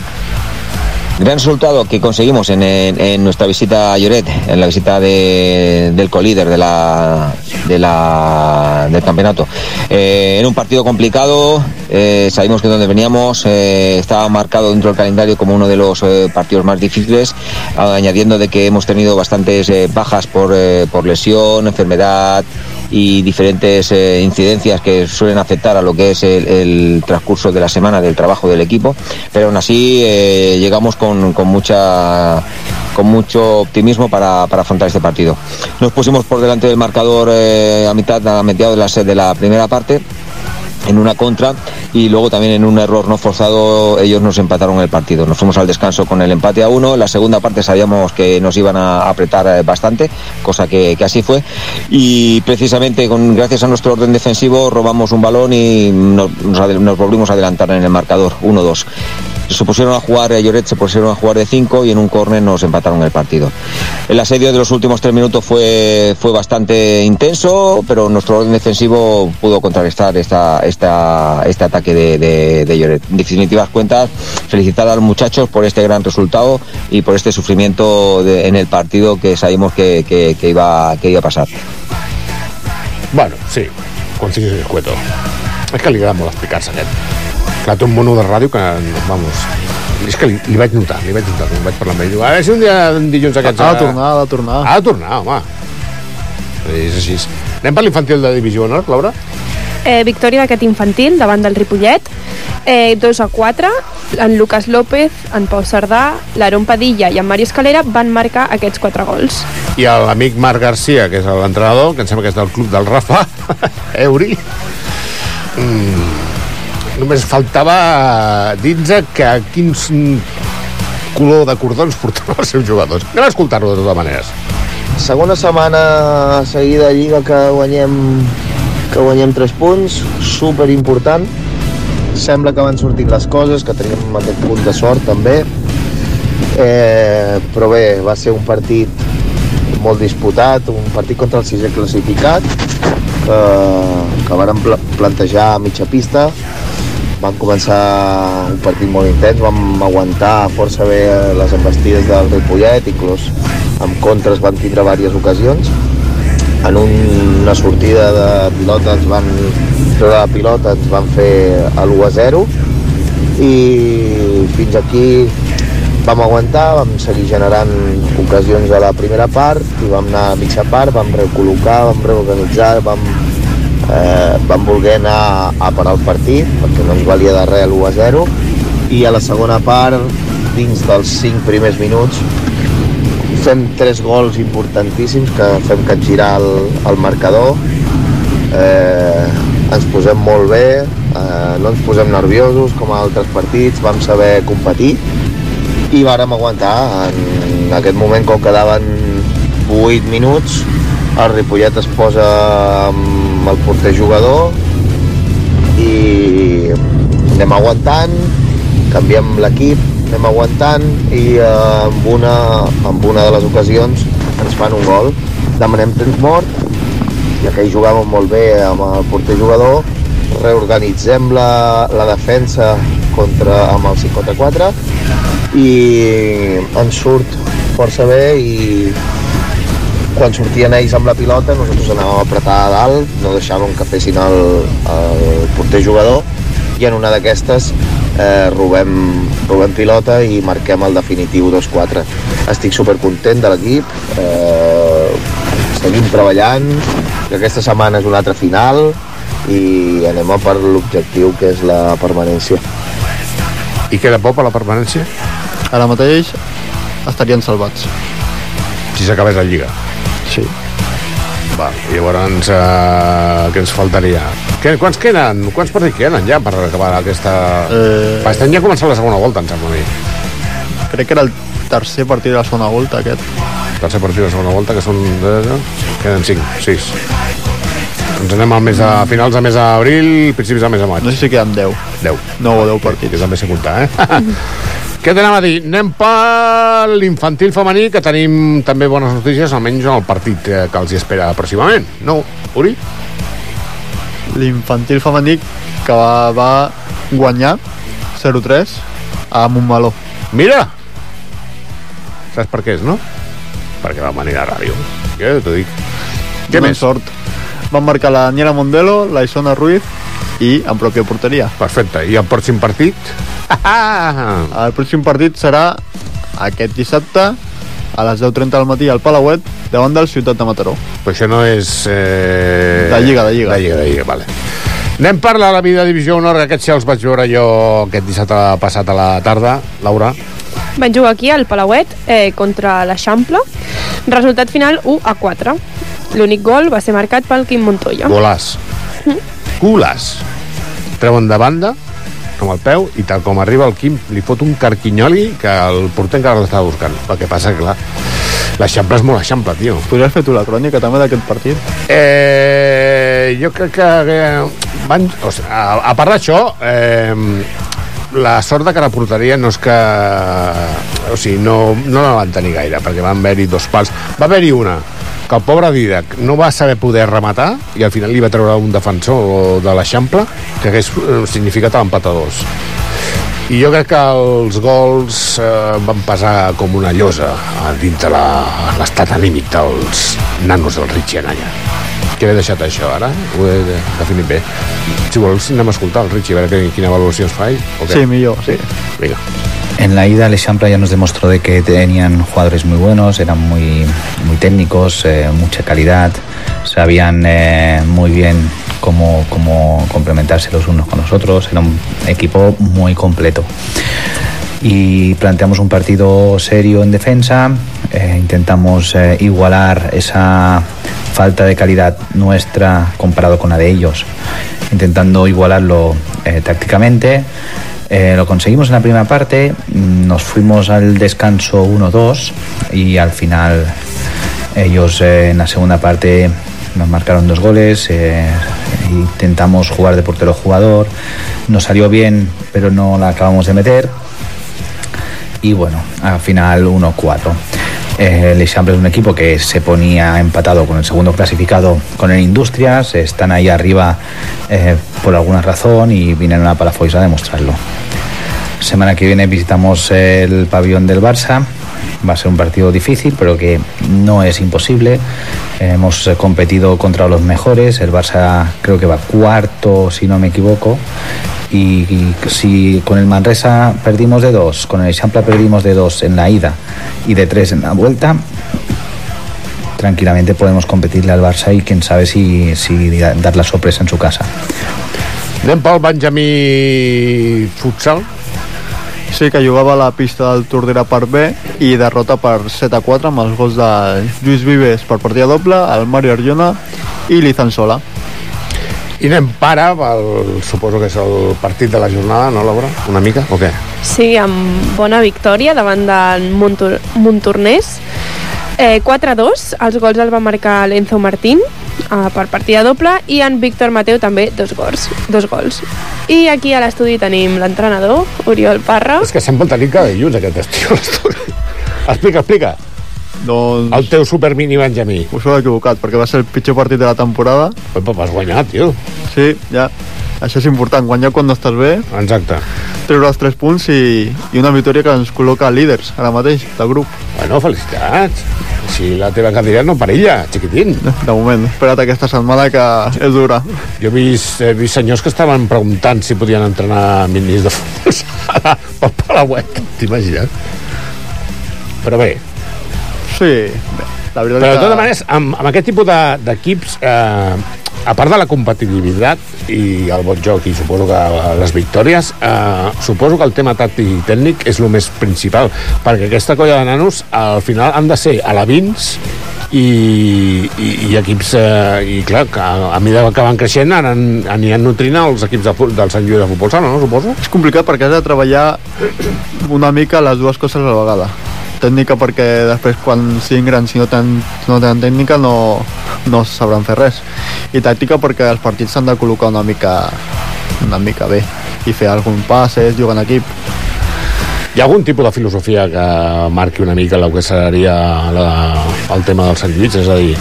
Gran resultado que conseguimos en, nuestra visita a Lloret, en la visita de- del colíder de la, de la, del campeonato. Eh, era un partido complicado, eh, sabíamos que donde veníamos eh, estaba marcado dentro del calendario como uno de los eh, partidos más difíciles, añadiendo de que hemos tenido bastantes eh, bajas por lesión, enfermedad y diferentes eh, incidencias que suelen afectar a lo que es el, transcurso de la semana del trabajo del equipo, pero aún así eh, llegamos con, con mucha con mucho optimismo para, para afrontar este partido. Nos pusimos por delante del marcador eh, a mitad, a mediados de la, de la primera parte en una contra y luego también en un error no forzado ellos nos empataron el partido. Nos fuimos al descanso con el empate a uno. La segunda parte sabíamos que nos iban a apretar eh, bastante, cosa que, así fue. Y precisamente con, gracias a nuestro orden defensivo robamos un balón y nos volvimos a adelantar en el marcador 1-2. Se pusieron a jugar, Lloret se pusieron a jugar de 5 y en un córner nos empataron el partido. El asedio de los últimos tres minutos fue, fue bastante intenso, pero nuestro orden defensivo pudo contrarrestar esta, esta, este ataque de, de, Lloret. En definitivas cuentas, felicitar a los muchachos por este gran resultado y por este sufrimiento en el partido que sabíamos que, que- iba, que iba a pasar. Bueno, sí, conciso i escueto. És que li agrada molt explicar-se aquest. Clar, té un mono de ràdio que, vamos, és que li, li vaig notar, li vaig notar, quan vaig parlar amb ell. A veure si un dia en dilluns aquests... Ha de tornar, ha de tornar. Ha de tornar, home. És així. Anem per l'infantil de Divisió Honor, Laura? Eh, victòria d'aquest infantil davant del Ripollet. Eh, 2 a 4. En Lucas López, en Pau Cerdà, l'Aaron Padilla i en Mario Escalera van marcar aquests quatre gols. I l'amic Marc Garcia, que és l'entrenador, que em sembla que és del club del Rafa, Euri. Mm, només faltava dir-nos que quins color de cordons portaven els seus jugadors. Anem a escoltar-lo de totes maneres. Segona setmana seguida de Lliga que guanyem, que guanyem 3 punts, super important. Sembla que van sortint les coses, que tenim aquest punt de sort també. Eh, però bé, va ser un partit molt disputat, un partit contra el sisè classificat, que, que pla plantejar a mitja pista. Vam començar un partit molt intens, vam aguantar força bé les embestides del Ripollet, inclús amb contres van tindre diverses ocasions. En una sortida de pilota ens van treure la pilota, ens van fer l'1 a 0 i fins aquí vam aguantar, vam seguir generant ocasions a la primera part i vam anar a mitja part, vam recol·locar, vam reorganitzar, vam, eh, vam voler anar a parar el partit perquè no ens valia de res l'1 a 0 i a la segona part, dins dels 5 primers minuts, fem tres gols importantíssims que fem capgirar el, el marcador. Eh, ens posem molt bé eh, no ens posem nerviosos com a altres partits vam saber competir i vàrem aguantar. En aquest moment com quedaven 8 minuts el Ripollet es posa amb el porter jugador i anem aguantant canviem l'equip anem aguantant i eh, amb, una, amb una de les ocasions ens fan un gol. Demanem temps mort que hi jugàvem molt bé amb el porter jugador. Reorganitzem la, la defensa contra, amb el 5 contra 4 i ens surt força bé i quan sortien ells amb la pilota nosaltres anàvem a apretar a dalt, no deixàvem que fessin el, el porter jugador i en una d'aquestes eh, robem, robem pilota i marquem el definitiu 2-4. Estic supercontent de l'equip, eh, seguim treballant, que aquesta setmana és una altra final i anem a per l'objectiu que és la permanència. I queda por per la permanència? Ara mateix estarien salvats. Si s'acabés la Lliga. Va, llavors, eh, què ens faltaria? Que, quants queden? Quants partits queden ja per acabar aquesta... Eh... Va, estem ja començant la segona volta, em sembla a mi. Crec que era el tercer partit de la segona volta, aquest. Tercer partit de la segona volta, que són... De... Queden cinc, sis. Ens anem al mes de finals de mes d'abril, principis de mes de maig. No sé si queden 10. 10. 9 o 10 partits. Jo també sé comptar, eh? Què t'anem a dir? Anem per l'infantil femení, que tenim també bones notícies, almenys en el partit eh, que els hi espera pròximament. No, Uri? L'infantil femení que va, va guanyar 0-3 a Montmeló. Mira! Saps per què és, no? Perquè va venir a ràdio. Què t'ho dic? Què Donen més? sort. Van marcar la Daniela Mondelo, la Isona Ruiz i en pròpia porteria. Perfecte. I el pròxim partit? El pròxim partit serà aquest dissabte a les 10.30 del matí al Palauet davant del Ciutat de Mataró. Però això no és... Eh... De Lliga, de Lliga. De Lliga, de Lliga, vale. Anem per la vida Divisió Honor, que aquests ja els vaig veure jo aquest dissabte passat a la tarda. Laura? Van jugar aquí al Palauet eh, contra l'Eixample. Resultat final 1 a 4. L'únic gol va ser marcat pel Quim Montoya. Golàs. Culàs. Treuen de banda amb el peu i tal com arriba el Quim li fot un carquinyoli que el porter encara l'estava buscant. El que passa, clar, l'Eixample és molt Eixample, tio. Podries fer tu la crònica també d'aquest partit? Eh, jo crec que... Eh, van, o sigui, a, a part d'això, eh, la sort de que la porteria no és que... O sigui, no, no la van tenir gaire, perquè van haver-hi dos pals. Va haver-hi una, que el pobre Didac no va saber poder rematar i al final li va treure un defensor de l'Eixample que hagués eh, significat l'empat a dos. I jo crec que els gols eh, van pesar com una llosa dins de l'estat anímic dels nanos del Richie Anaya. Què he deixat això, ara? Ho he de- definit bé. Si vols, anem a escoltar el Richie, a veure que- quina valoració es fa ell. o què? Sí, millor, sí. Vinga. En la ida el Eixample ya nos demostró de que tenían jugadores muy buenos, eran muy, muy técnicos, eh, mucha calidad, sabían eh, muy bien cómo, cómo complementarse los unos con los otros, era un equipo muy completo. Y planteamos un partido serio en defensa, eh, intentamos igualar esa falta de calidad nuestra comparado con la de ellos, intentando igualarlo eh, tácticamente. Eh, lo conseguimos en la primera parte, nos fuimos al descanso 1-2 y al final ellos eh, en la segunda parte nos marcaron dos goles, eh, intentamos jugar de portero jugador, nos salió bien pero no la acabamos de meter y bueno, al final 1-4. Eh, el Eixample es un equipo que se ponía empatado con el segundo clasificado con el Industrias, están ahí arriba eh, por alguna razón y vinieron a Palafox a demostrarlo. Semana que viene visitamos el pabellón del Barça. Va a ser un partido difícil, pero que no es imposible. Hemos eh, competido contra los mejores. El Barça creo que va cuarto, si no me equivoco. Y, y si con el Manresa perdimos de dos, con el Champla perdimos de dos en la ida y de tres en la vuelta, tranquilamente podemos competirle al Barça y quién sabe si, si dar la sorpresa en su casa. Anem pel Benjamí Futsal. Sí, que jugava a la pista del Tordera per B i derrota per 7 a 4 amb els gols de Lluís Vives per partida doble, el Mario Arjona i Lizansola. I anem para, el, suposo que és el partit de la jornada, no, Laura? Una mica, o què? Sí, amb bona victòria davant del Montor Montornès. Eh, 4-2, els gols els va marcar l'Enzo Martín eh, per partida doble i en Víctor Mateu també dos gols. Dos gols. I aquí a l'estudi tenim l'entrenador, Oriol Parra. És que sempre cada dilluns, aquest estiu. a l'estudi. explica, explica. Doncs... El teu super mini Benjamí. Us heu equivocat, perquè va ser el pitjor partit de la temporada. Però vas guanyar, tio. Sí, ja. Això és important, guanyar quan no estàs bé. Exacte. Treure els 3 punts i, i una victòria que ens col·loca líders ara mateix del grup. Bueno, felicitats. Si la teva cadira no perilla, xiquitín. De moment, espera't aquesta setmana que és dura. Jo he vist, he vist senyors que estaven preguntant si podien entrenar minis de futbol sala pel Palauet. T'imagines? Però bé, Sí, la veritat Però de totes maneres, amb, amb aquest tipus de- d'equips, eh, a part de la competitivitat i el bon joc i suposo que les victòries, eh, suposo que el tema tàctic i tècnic és el més principal, perquè aquesta colla de nanos al final han de ser alevins i, i, i equips eh, i clar, que a, a mesura que van creixent anen, aniran nutrint els equips de, del Sant Lluís de Futbol Sala, no? Suposo. És complicat perquè has de treballar una mica les dues coses a la vegada. Tècnica perquè després quan siguin grans si no tenen, no tenen tècnica no, no sabran fer res. I tàctica perquè els partits s'han de col·locar una mica, una mica bé i fer algun passes, jugar en equip. Hi ha algun tipus de filosofia que marqui una mica el que seria la, el tema del Sant Lluís? És a dir,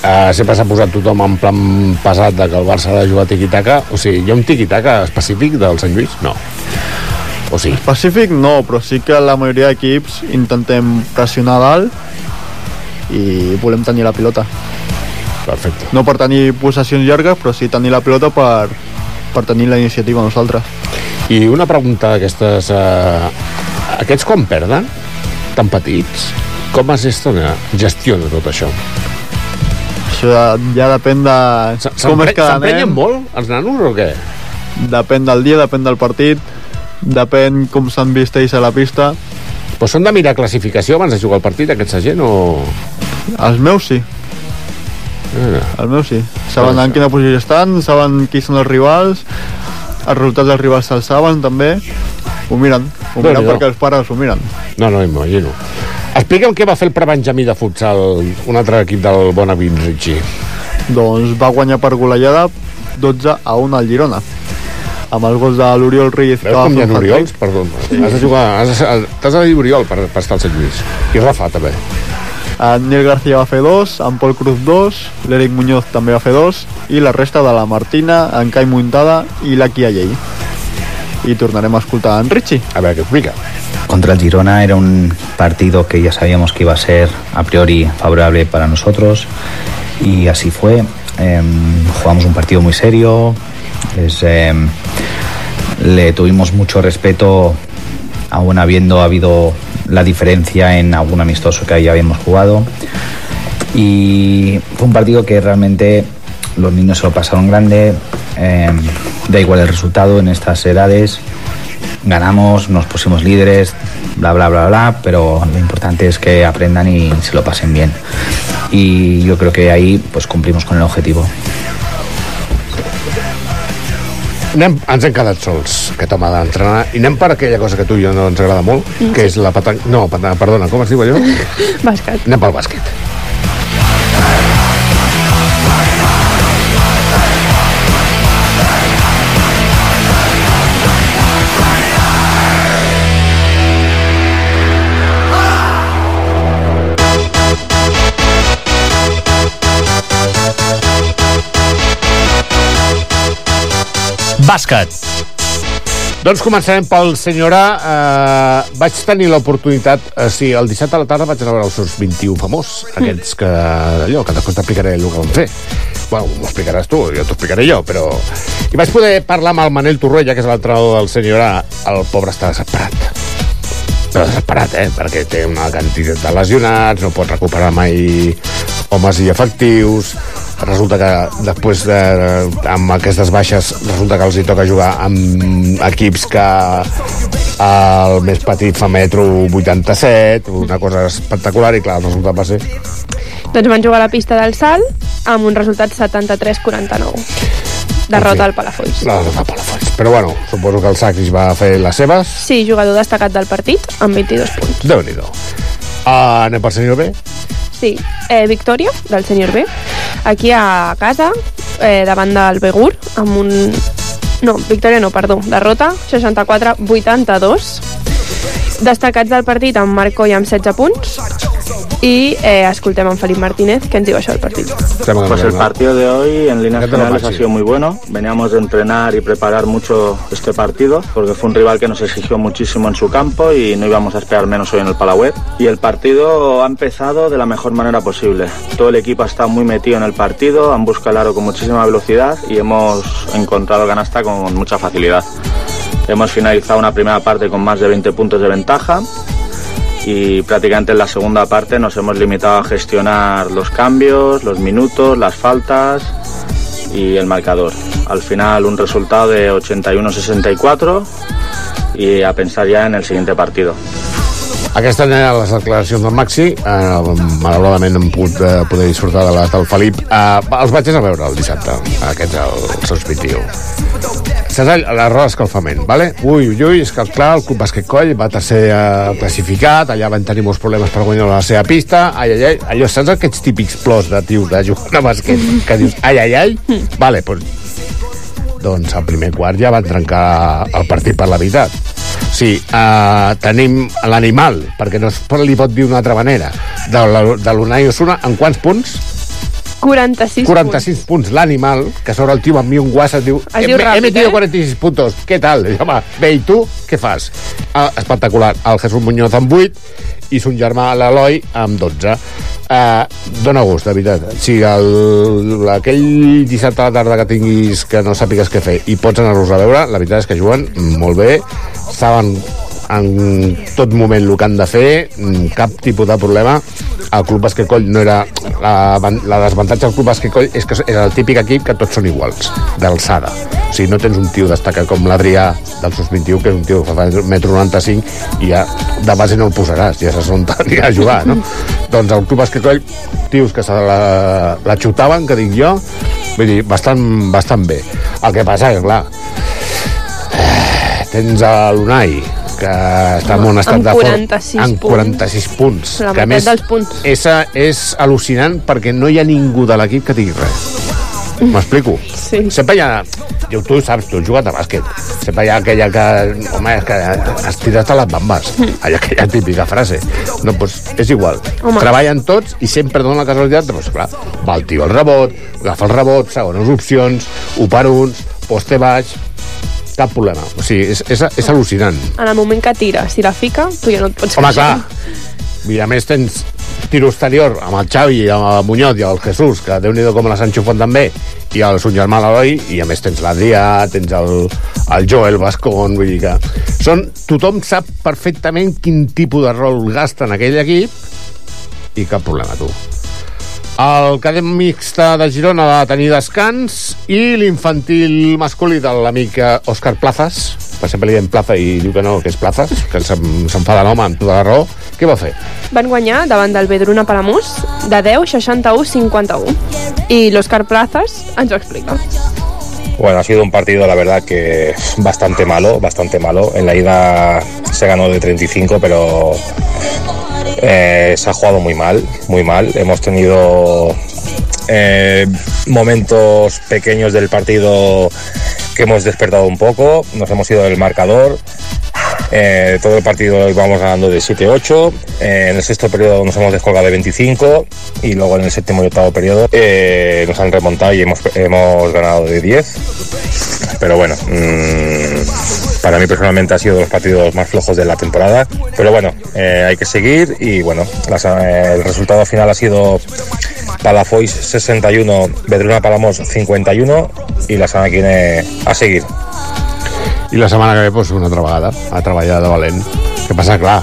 eh, sempre s'ha posat tothom en plan pesat de que el Barça ha de jugar tiquitaca. O sigui, hi ha un tiquitaca específic del Sant Lluís? No. O sí? Pacífic no, però sí que la majoria d'equips intentem pressionar dalt i volem tenir la pilota. Perfecte. No per tenir possessions llargues, però sí tenir la pilota per, per tenir la iniciativa nosaltres. I una pregunta d'aquestes... Eh, aquests quan perden, tan petits, com es gestiona, gestiona tot això? Això ja, depèn de com és cada S'emprenyen nen. molt, els nanos, o què? Depèn del dia, depèn del partit, depèn com s'han vist ells a la pista. Però són de mirar classificació abans de jugar el partit, aquesta gent, o...? Els meus sí. Eh, Els meus sí. Saben en quina posició estan, saben qui són els rivals, els resultats dels rivals se'ls saben també. Ho miren, ho miren Déu-n'hi-do. perquè els pares ho miren. No, no, m'imagino. Explica'm què va fer el prebenjamí de futsal, un altre equip del Bonavent, Ritchie. Doncs va guanyar per golejada 12 a 1 al Girona. Amb els gols de l'Oriol que Veus com hi ha Oriols? hat-trick. Perdó, has de jugar... has T'has de dir Oriol per, per estar al Sant Lluís. I Rafa, també. En Nil García va fer dos, en Pol Cruz dos, l'Eric Muñoz també va fer dos, i la resta de la Martina, en Cai Muntada i la Kia Llei. Y tornarem a escoltar en Richie. A ver, ¿qué explica? Contra el Girona era un partido que ya sabíamos que iba a ser a priori favorable para nosotros y así fue. Em, jugamos un partido muy serio, em, le tuvimos mucho respeto aún habiendo habido la diferencia en algún amistoso que ya habíamos jugado y fue un partido que realmente los niños se lo pasaron grande, em, da igual el resultado en estas edades, ganamos, nos pusimos líderes, bla, bla, bla, bla, pero lo importante es que aprendan y se lo pasen bien. Y yo creo que ahí pues cumplimos con el objetivo. Anem, ens hem quedat sols, aquest home d'entrenar, i anem per aquella cosa que tu i jo no ens agrada molt, que és la petanca... No, perdona, com es diu allò? Bàsquet. Anem pel bàsquet. Bàsquet. Doncs començarem pel senyor A. Eh, vaig tenir l'oportunitat, eh, sí, el dissabte a la tarda vaig anar a veure els seus 21 famós, aquests que, allò, que després t'explicaré el que van fer. Bueno, m'ho explicaràs tu, jo t'ho explicaré jo, però... I vaig poder parlar amb el Manel Torroella, que és l'entrenador del senyor A. El pobre està desesperat. Però desesperat, eh? Perquè té una quantitat de lesionats, no pot recuperar mai homes i efectius, resulta que després de, amb aquestes baixes resulta que els hi toca jugar amb equips que el més petit fa metro 87 una cosa espectacular i clar, el resultat va ser Doncs van jugar a la pista del salt amb un resultat 73-49. Derrota al Palafolls. la derrota del Palafolls però bueno, suposo que el Sacris va fer les seves Sí, jugador destacat del partit amb 22 punts. déu nhi uh, anem per senyor B Sí, eh, victòria del senyor B. Aquí a casa, eh, davant del Begur, amb un... No, victòria no, perdó, derrota, 64-82. Destacats del partit amb Marco i amb 16 punts, i eh, escoltem en Felip Martínez que ens diu això del partit. Pues el partido de hoy en líneas generales ha sido muy bueno. Veníamos de entrenar y preparar mucho este partido porque fue un rival que nos exigió muchísimo en su campo y no íbamos a esperar menos hoy en el Palauet. Y el partido ha empezado de la mejor manera posible. Todo el equipo ha estado muy metido en el partido, han buscado el aro con muchísima velocidad y hemos encontrado canasta con mucha facilidad. Hemos finalizado una primera parte con más de 20 puntos de ventaja y prácticamente en la segunda parte nos hemos limitado a gestionar los cambios, los minutos, las faltas y el marcador. Al final un resultado de 81-64 y a pensar ya en el siguiente partido. Aquestes eren les declaracions del Maxi. Uh, malauradament hem pogut uh, poder disfrutar de les del Felip. Uh, els vaig a veure el dissabte, aquests, el, seus 21. Saps all- la roda d'escalfament, vale? Ui, ui, ui, és que clar, el Club Bàsquet Coll va tercer uh, classificat, allà van tenir molts problemes per guanyar la seva pista, ai, ai, ai, allò, saps aquests típics plors de tios de jugar a bàsquet, que dius, ai, ai, ai, vale, doncs, doncs al primer quart ja van trencar el partit per la veritat. Sí, uh, tenim l'animal, perquè no es li pot dir d'una altra manera, de l'Unai Osuna, en quants punts? 46, 46 punts. L'animal, que sobre el tio m'envia un WhatsApp, diu, Es he, diu he ràpid, metido eh? 46 puntos, què tal? I, home, bé, i tu, què fas? Ah, espectacular. El Jesús Muñoz amb 8 i son germà l'Eloi amb 12. Uh, dona gust, de veritat. Sigui, el, aquell dissabte a la tarda que tinguis que no sàpigues què fer i pots anar-los a veure, la veritat és que juguen molt bé, saben en tot moment el que han de fer, mm, cap tipus de problema. El Club Bàsquet Coll no era... La, la desavantatge del Club Bàsquet Coll és que és el típic equip que tots són iguals, d'alçada. O sigui, no tens un tio destacat com l'Adrià del SUS-21, que és un tio que fa 1,95 m i ja de base no el posaràs, ja saps on anirà a jugar, no? doncs el Club Bàsquet Coll, tios que se la, la xutaven, que dic jo, vull dir, bastant, bastant bé. El que passa que, clar, tens a l'Unai, que està en un estat amb de forma 46 amb 46 punts. La que més dels punts. És, és al·lucinant perquè no hi ha ningú de l'equip que digui res. M'explico? Sí. Sempre hi ha... Jo, tu saps, tu has jugat a bàsquet. Sempre hi ha aquella que... Home, és que has tirat a les bambes. Allà aquella típica frase. No, doncs és igual. Home. Treballen tots i sempre donen la casualitat. Doncs, clar, va el tio al rebot, agafa el rebot, segones opcions, un per uns, poste baix, cap problema. O sigui, és, és, és al·lucinant. En el moment que tira, si la fica, tu ja no et pots Home, queixar. clar. I a més tens tiro exterior amb el Xavi, amb el Muñoz i el Jesús, que déu nhi com les enxufen també, i el son germà l'Eloi, i a més tens l'Adrià, tens el, el Joel Bascón, vull dir que... Són, tothom sap perfectament quin tipus de rol gasta en aquell equip i cap problema, tu. El cadet mixta de Girona va tenir descans i l'infantil masculí de l'amic eh, Òscar Plazas, per sempre li diem Plaza i diu que no, que és Plazas, que se'n se'n fa de l'home amb tota la raó, què va fer? Van guanyar davant del Vedruna Palamús de 10, 61, 51. I l'Òscar Plazas ens ho explica. Bueno, ha sido un partido, la verdad, que bastante malo, bastante malo. En la ida se ganó de 35, pero eh, se ha jugado muy mal, muy mal. Hemos tenido eh, momentos pequeños del partido que hemos despertado un poco, nos hemos ido del marcador. Eh, todo el partido íbamos ganando de 7-8. Eh, en el sexto periodo nos hemos descolgado de 25 y luego en el séptimo y octavo periodo eh, nos han remontado y hemos, hemos ganado de 10. Pero bueno, mm, para mí personalmente ha sido de los partidos más flojos de la temporada. Pero bueno, eh, hay que seguir y bueno, eh, el resultado final ha sido Palafois 61, Vedruna Palamos 51 y la semana que viene a seguir. I la setmana que ve, doncs, una altra vegada, a valent. Què passa? Clar,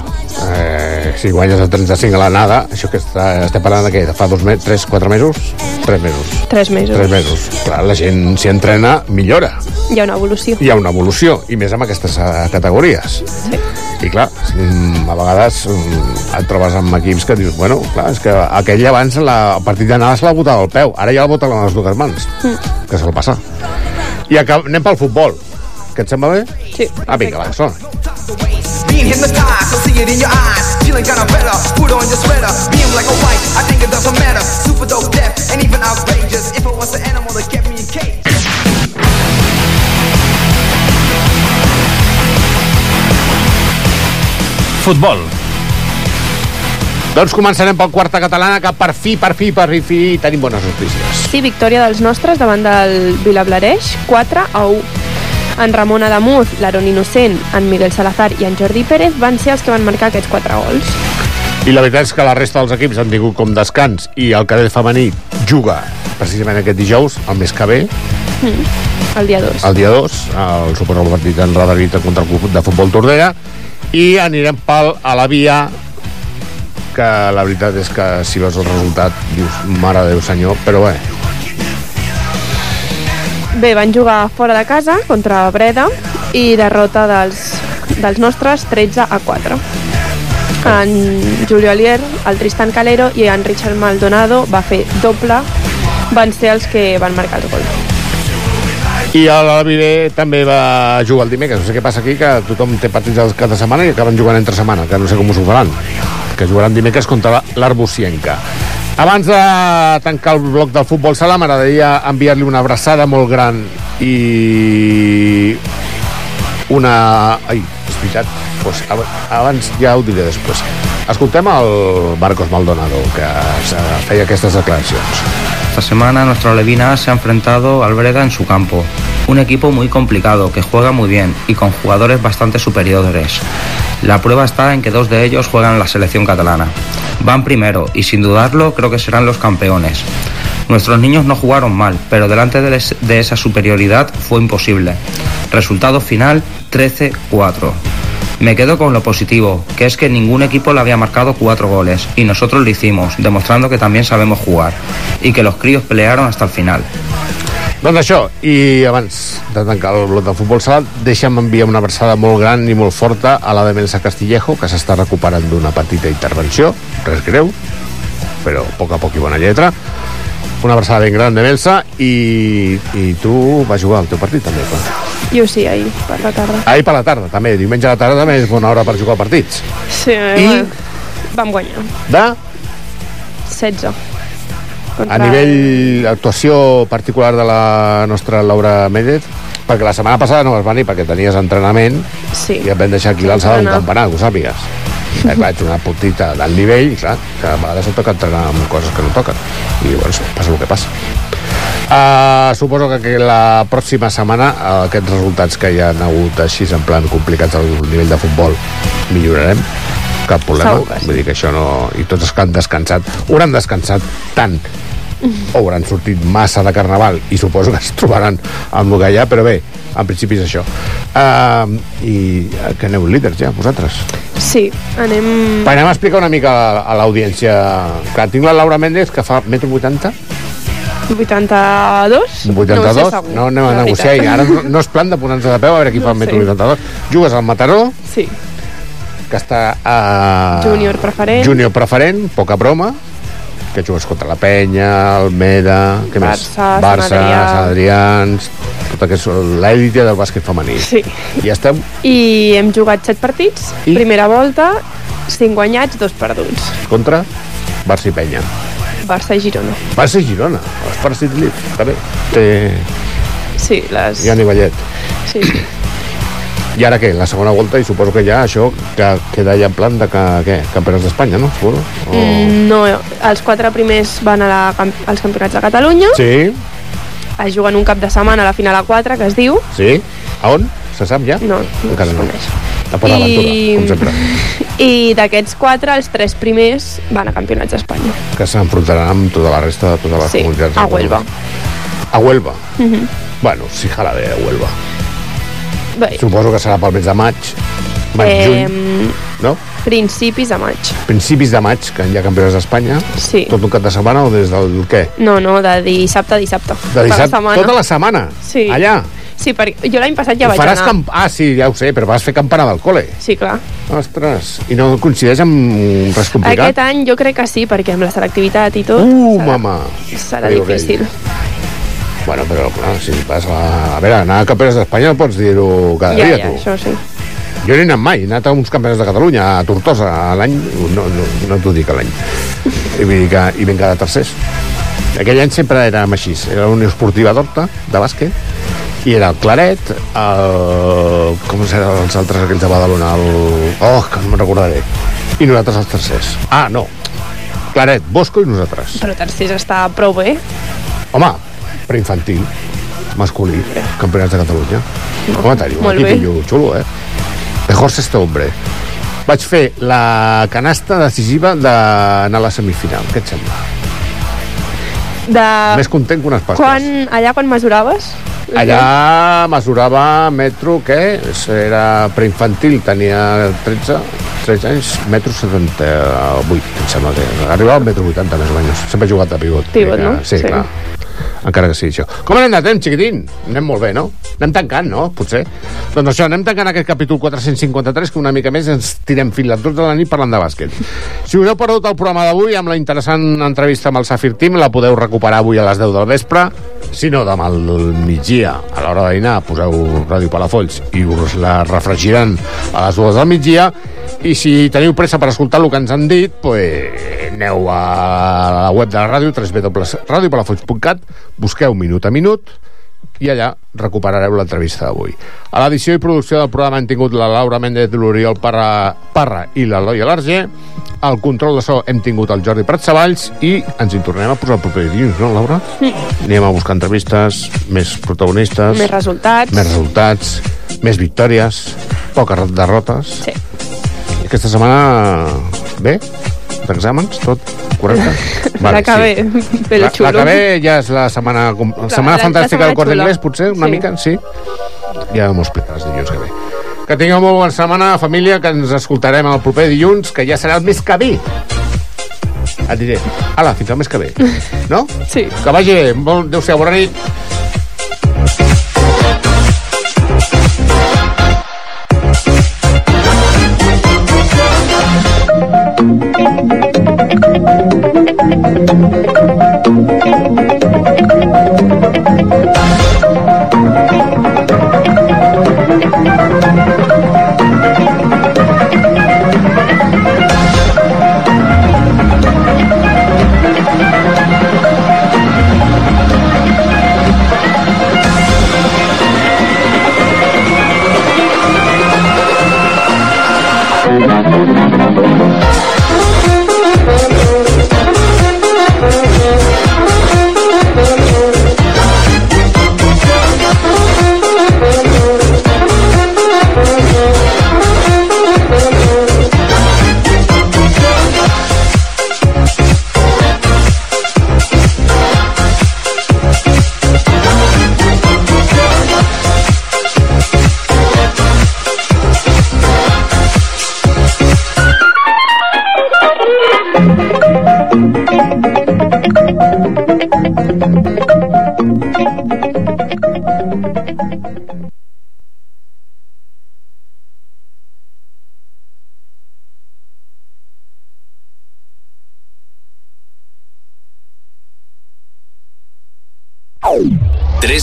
eh, si guanyes el 35 a l'anada, això que està, estem parlant de què? De fa dos mesos, tres, quatre mesos? Tres mesos. Tres mesos. Tres mesos. Clar, la gent si entrena, millora. Hi ha una evolució. Hi ha una evolució, i més amb aquestes eh, categories. Sí. I clar, mm, a vegades mm, et trobes amb equips que dius, bueno, clar, és que aquell abans la, el partit d'anada se l'ha votat al peu, ara ja el voten amb les dues mans, Mm. que se'l passa. I acab... anem pel futbol. Que et sembla bé? Sí. Ah, vinga, va, sona. Being hypnotized, so see it in your eyes. Feeling kinda better, put on your sweater. Being black or white, I think it doesn't matter. Super dope, deaf, and even outrageous. If it was an animal that kept me in cage. Futbol. Doncs començarem pel quarta catalana, que per fi, per fi, per fi tenim bones notícies. Sí, victòria dels nostres davant del Vilablareix, 4 a 1. En Ramon Adamuz, l'Aaron Innocent, en Miguel Salazar i en Jordi Pérez van ser els que van marcar aquests 4 gols. I la veritat és que la resta dels equips han tingut com descans i el cadet femení juga precisament aquest dijous, el mes que ve, Mm. El dia 2. el dia 2, el suposo el partit en Radarita contra el club de futbol Tordera, i anirem pel a la via que la veritat és que si veus el resultat dius, mare de Déu senyor, però bé, Bé, van jugar fora de casa contra Breda i derrota dels, dels nostres 13 a 4. En Julio Alier, el Tristan Calero i en Richard Maldonado va fer doble, van ser els que van marcar el gol. I l'Albiré també va jugar el dimecres. No sé què passa aquí, que tothom té partits al cap de setmana i acaben jugant entre setmana, que no sé com us ho faran. Que jugaran dimecres contra l'Arbocienca. Abans de tancar el bloc del futbol sala, m'agradaria enviar-li una abraçada molt gran i una... Ai, és veritat. Pues, ab- abans ja ho diré després. Escoltem el Marcos Maldonado, que se- feia aquestes declaracions. Esta semana nuestra Levina se ha enfrentado al Breda en su campo. Un equipo muy complicado, que juega muy bien y con jugadores bastante superiores. La prueba está en que dos de ellos juegan en la selección catalana. Van primero y sin dudarlo creo que serán los campeones. Nuestros niños no jugaron mal, pero delante de, de esa superioridad fue imposible. Resultado final 13-4. Me quedo con lo positivo, que es que ningún equipo le había marcado cuatro goles y nosotros lo hicimos, demostrando que también sabemos jugar y que los críos pelearon hasta el final. Doncs això, i abans de tancar el bloc del futbol sala, deixa'm enviar una abraçada molt gran i molt forta a la de Melsa Castillejo, que s'està recuperant d'una petita intervenció, res greu, però a poc a poc i bona lletra. Una abraçada ben gran de Melsa i, i tu vas jugar al teu partit també, clar. Jo sí, ahir, per la tarda. Ahir per la tarda, també. Diumenge a la tarda també és bona hora per jugar partits. Sí, I? I... vam guanyar. De? 16. A nivell actuació particular de la nostra Laura Méndez, perquè la setmana passada no vas venir perquè tenies entrenament sí. i et vam deixar aquí l'alçada d'un campanar, que ho sàpigues. Eh, vaig una putita del nivell, i clar, que a vegades et toca entrenar amb coses que no toquen. I bueno, passa el que passa. Uh, suposo que, que la pròxima setmana uh, aquests resultats que hi ha hagut així en plan complicats al nivell de futbol millorarem cap problema, Segur que sí. vull dir que això no... i tots els que han descansat hauran descansat tant o hauran sortit massa de carnaval i suposo que es trobaran amb el que hi ha, però bé, en principi és això. Uh, I que aneu líders ja, vosaltres. Sí, anem... Va, anem a explicar una mica a, l'audiència. Clar, tinc la Laura Méndez, que fa metro 80, 82? 82, No no anem a negociar, ara no, no és plan de posar-nos de peu a veure qui fa No el metro sé. 82. Jugues al Mataró, Sí, que està a... júnior preferent. Júnior preferent, poca broma, que jugues contra la Penya, Almeda, què més? Barça, Sant Barça, Adrià. Sant Adrians, tota que és l'èlite del bàsquet femení. Sí. I ja estem I hem jugat 7 partits. I? Primera volta, 5 guanyats, 2 perduts. contra Barça i Penya. Barça i Girona. Barça i Girona, els Partit League, també. Té... Sí, les... Hi ha nivellet. Sí, sí. I ara què? La segona volta, i suposo que ja això que queda ja en plan de que, què? Campionats d'Espanya, no? Suposo? O... Mm, no, els quatre primers van a la, als campionats de Catalunya. Sí, Es juguen un cap de setmana a la final a 4, que es diu. sí. A on? Se sap ja? No, no Encara es no. coneix. A Port Aventura, com sempre. I d'aquests quatre, els tres primers van a campionats d'Espanya. Que s'enfrontaran amb tota la resta de totes les Sí, comunitats. a Huelva. A Huelva. Mhm. Bueno, sí, jala a Huelva. Bé, Suposo que serà pel mes de maig. Maig, juny, em, no? principis de maig. Principis de maig, que hi ha campionats d'Espanya. Sí. Tot un cap de setmana o des del què? No, no, de dissabte a dissabte. De la dissabte, setmana. tota la setmana? Sí. Allà? Sí, perquè jo l'any passat ja Ho vaig faràs anar. camp... Ah, sí, ja ho sé, però vas fer campana del col·le. Sí, clar. Ostres, i no coincideix amb res complicat? Aquest any jo crec que sí, perquè amb la selectivitat i tot Uh, serà, mama! serà Ai, difícil. Bueno, però clar, si vas a... A veure, anar a campionats d'Espanya no pots dir-ho cada Ja, dia, ja, tu. això sí. Jo no he anat mai, he anat a uns campionats de Catalunya, a Tortosa, a l'any... No, no, no t'ho dic a l'any. I vull dir que hi vam quedar tercers. Aquell any sempre érem així. Era la Unió Esportiva d'Horta, de bàsquet, i era el Claret, el... com eren els altres aquells de Badalona? El... Oh, que no me'n recordaré. I nosaltres els tercers. Ah, no, Claret, Bosco i nosaltres. Però tercers està prou bé. Home, preinfantil, masculí, campionats de Catalunya. Home, teniu un equipillo xulo, eh? Mejor este hombre. Vaig fer la canasta decisiva d'anar a la semifinal. Què et sembla? De... Més content que unes pastes. Quan, allà quan mesuraves? Allà mesurava metro, què? Era preinfantil, tenia 13, 13 anys, metro 78, em sembla que... Arribava al metro 80, més o menys. Sempre he jugat de pivot. Pivot, no? Sí, Sí. clar. Encara que sigui això. Com anem de temps, xiquitín? Anem molt bé, no? Anem tancant, no? Potser. Doncs això, anem tancant aquest capítol 453, que una mica més ens tirem fins a 12 de la nit parlant de bàsquet. Si us heu perdut el programa d'avui amb la interessant entrevista amb el Safir Team, la podeu recuperar avui a les 10 del vespre. Si no, demà al migdia, a l'hora de dinar, poseu Ràdio Palafolls i us la refregiran a les 2 del migdia. I si teniu pressa per escoltar el que ens han dit, pues, aneu a la web de la ràdio, www.radiopalafolls.cat, busqueu minut a minut, i allà recuperareu l'entrevista d'avui. A l'edició i producció del programa hem tingut la Laura Méndez, l'Oriol Parra, Parra i l'Eloi Alarger. Al control de so hem tingut el Jordi Pratsavalls i ens hi tornem a posar el proper dilluns, no, Laura? Anem a buscar entrevistes, més protagonistes, Més resultats. més resultats, més victòries, poques derrotes. Sí. Aquesta setmana, bé, d'exàmens, tot correcte? la que ve, pel La, xulo. la que ve ja és la setmana, la setmana la- la fantàstica del setmana cor xula. d'inglès, potser, una Sí. mica, sí. Ja m'ho explicaràs dilluns que ve. Que tingueu molt bona setmana, família, que ens escoltarem el proper dilluns, que ja serà el mes que ve. Et diré, ala, fins al mes que ve. No? Sí. Que vagi bé. Bon, adéu-siau, bona nit.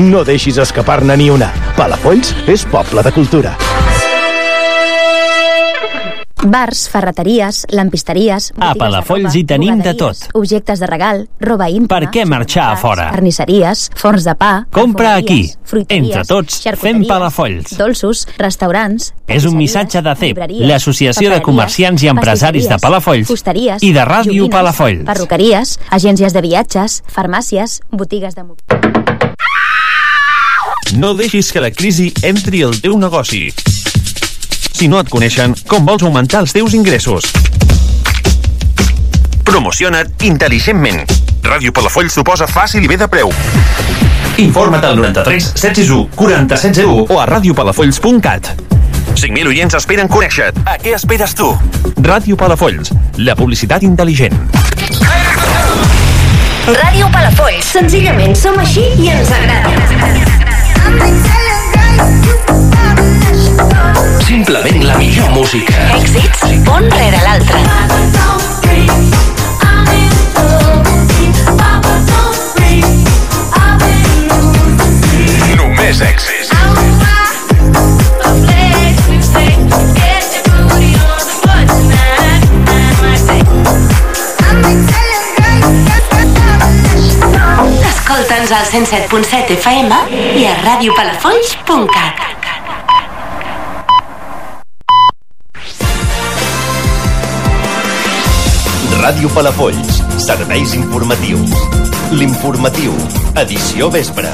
No deixis escapar-ne ni una. Palafolls és poble de cultura. Bars, ferreteries, lampisteries... A Palafolls hi tenim de tot. Objectes de regal, roba íntima... Per què marxar a fora? Carnisseries, forns de pa... Compra aquí. Entre tots, fem Palafolls. Dolços, restaurants... És un missatge de CEP, l'Associació de Comerciants i Empresaris de Palafolls fusteries, i de Ràdio Palafolls. Perruqueries, agències de viatges, farmàcies, botigues de... No deixis que la crisi entri al teu negoci. Si no et coneixen, com vols augmentar els teus ingressos? Promociona't intel·ligentment. Ràdio Palafolls t'ho posa fàcil i bé de preu. Informa't al 93 761 4701 o a radiopalafolls.cat. 5.000 oients esperen conèixer-te. A què esperes tu? Ràdio Palafolls, la publicitat intel·ligent. Ràdio Palafolls. Senzillament som així i ens agrada. Simplement la millor música. Èxits, un rere l'altre. Només èxits. 107.7 FM i a radiopalafolls.cat. Ràdio Palafolls, serveis informatius. L'informatiu, edició vespre.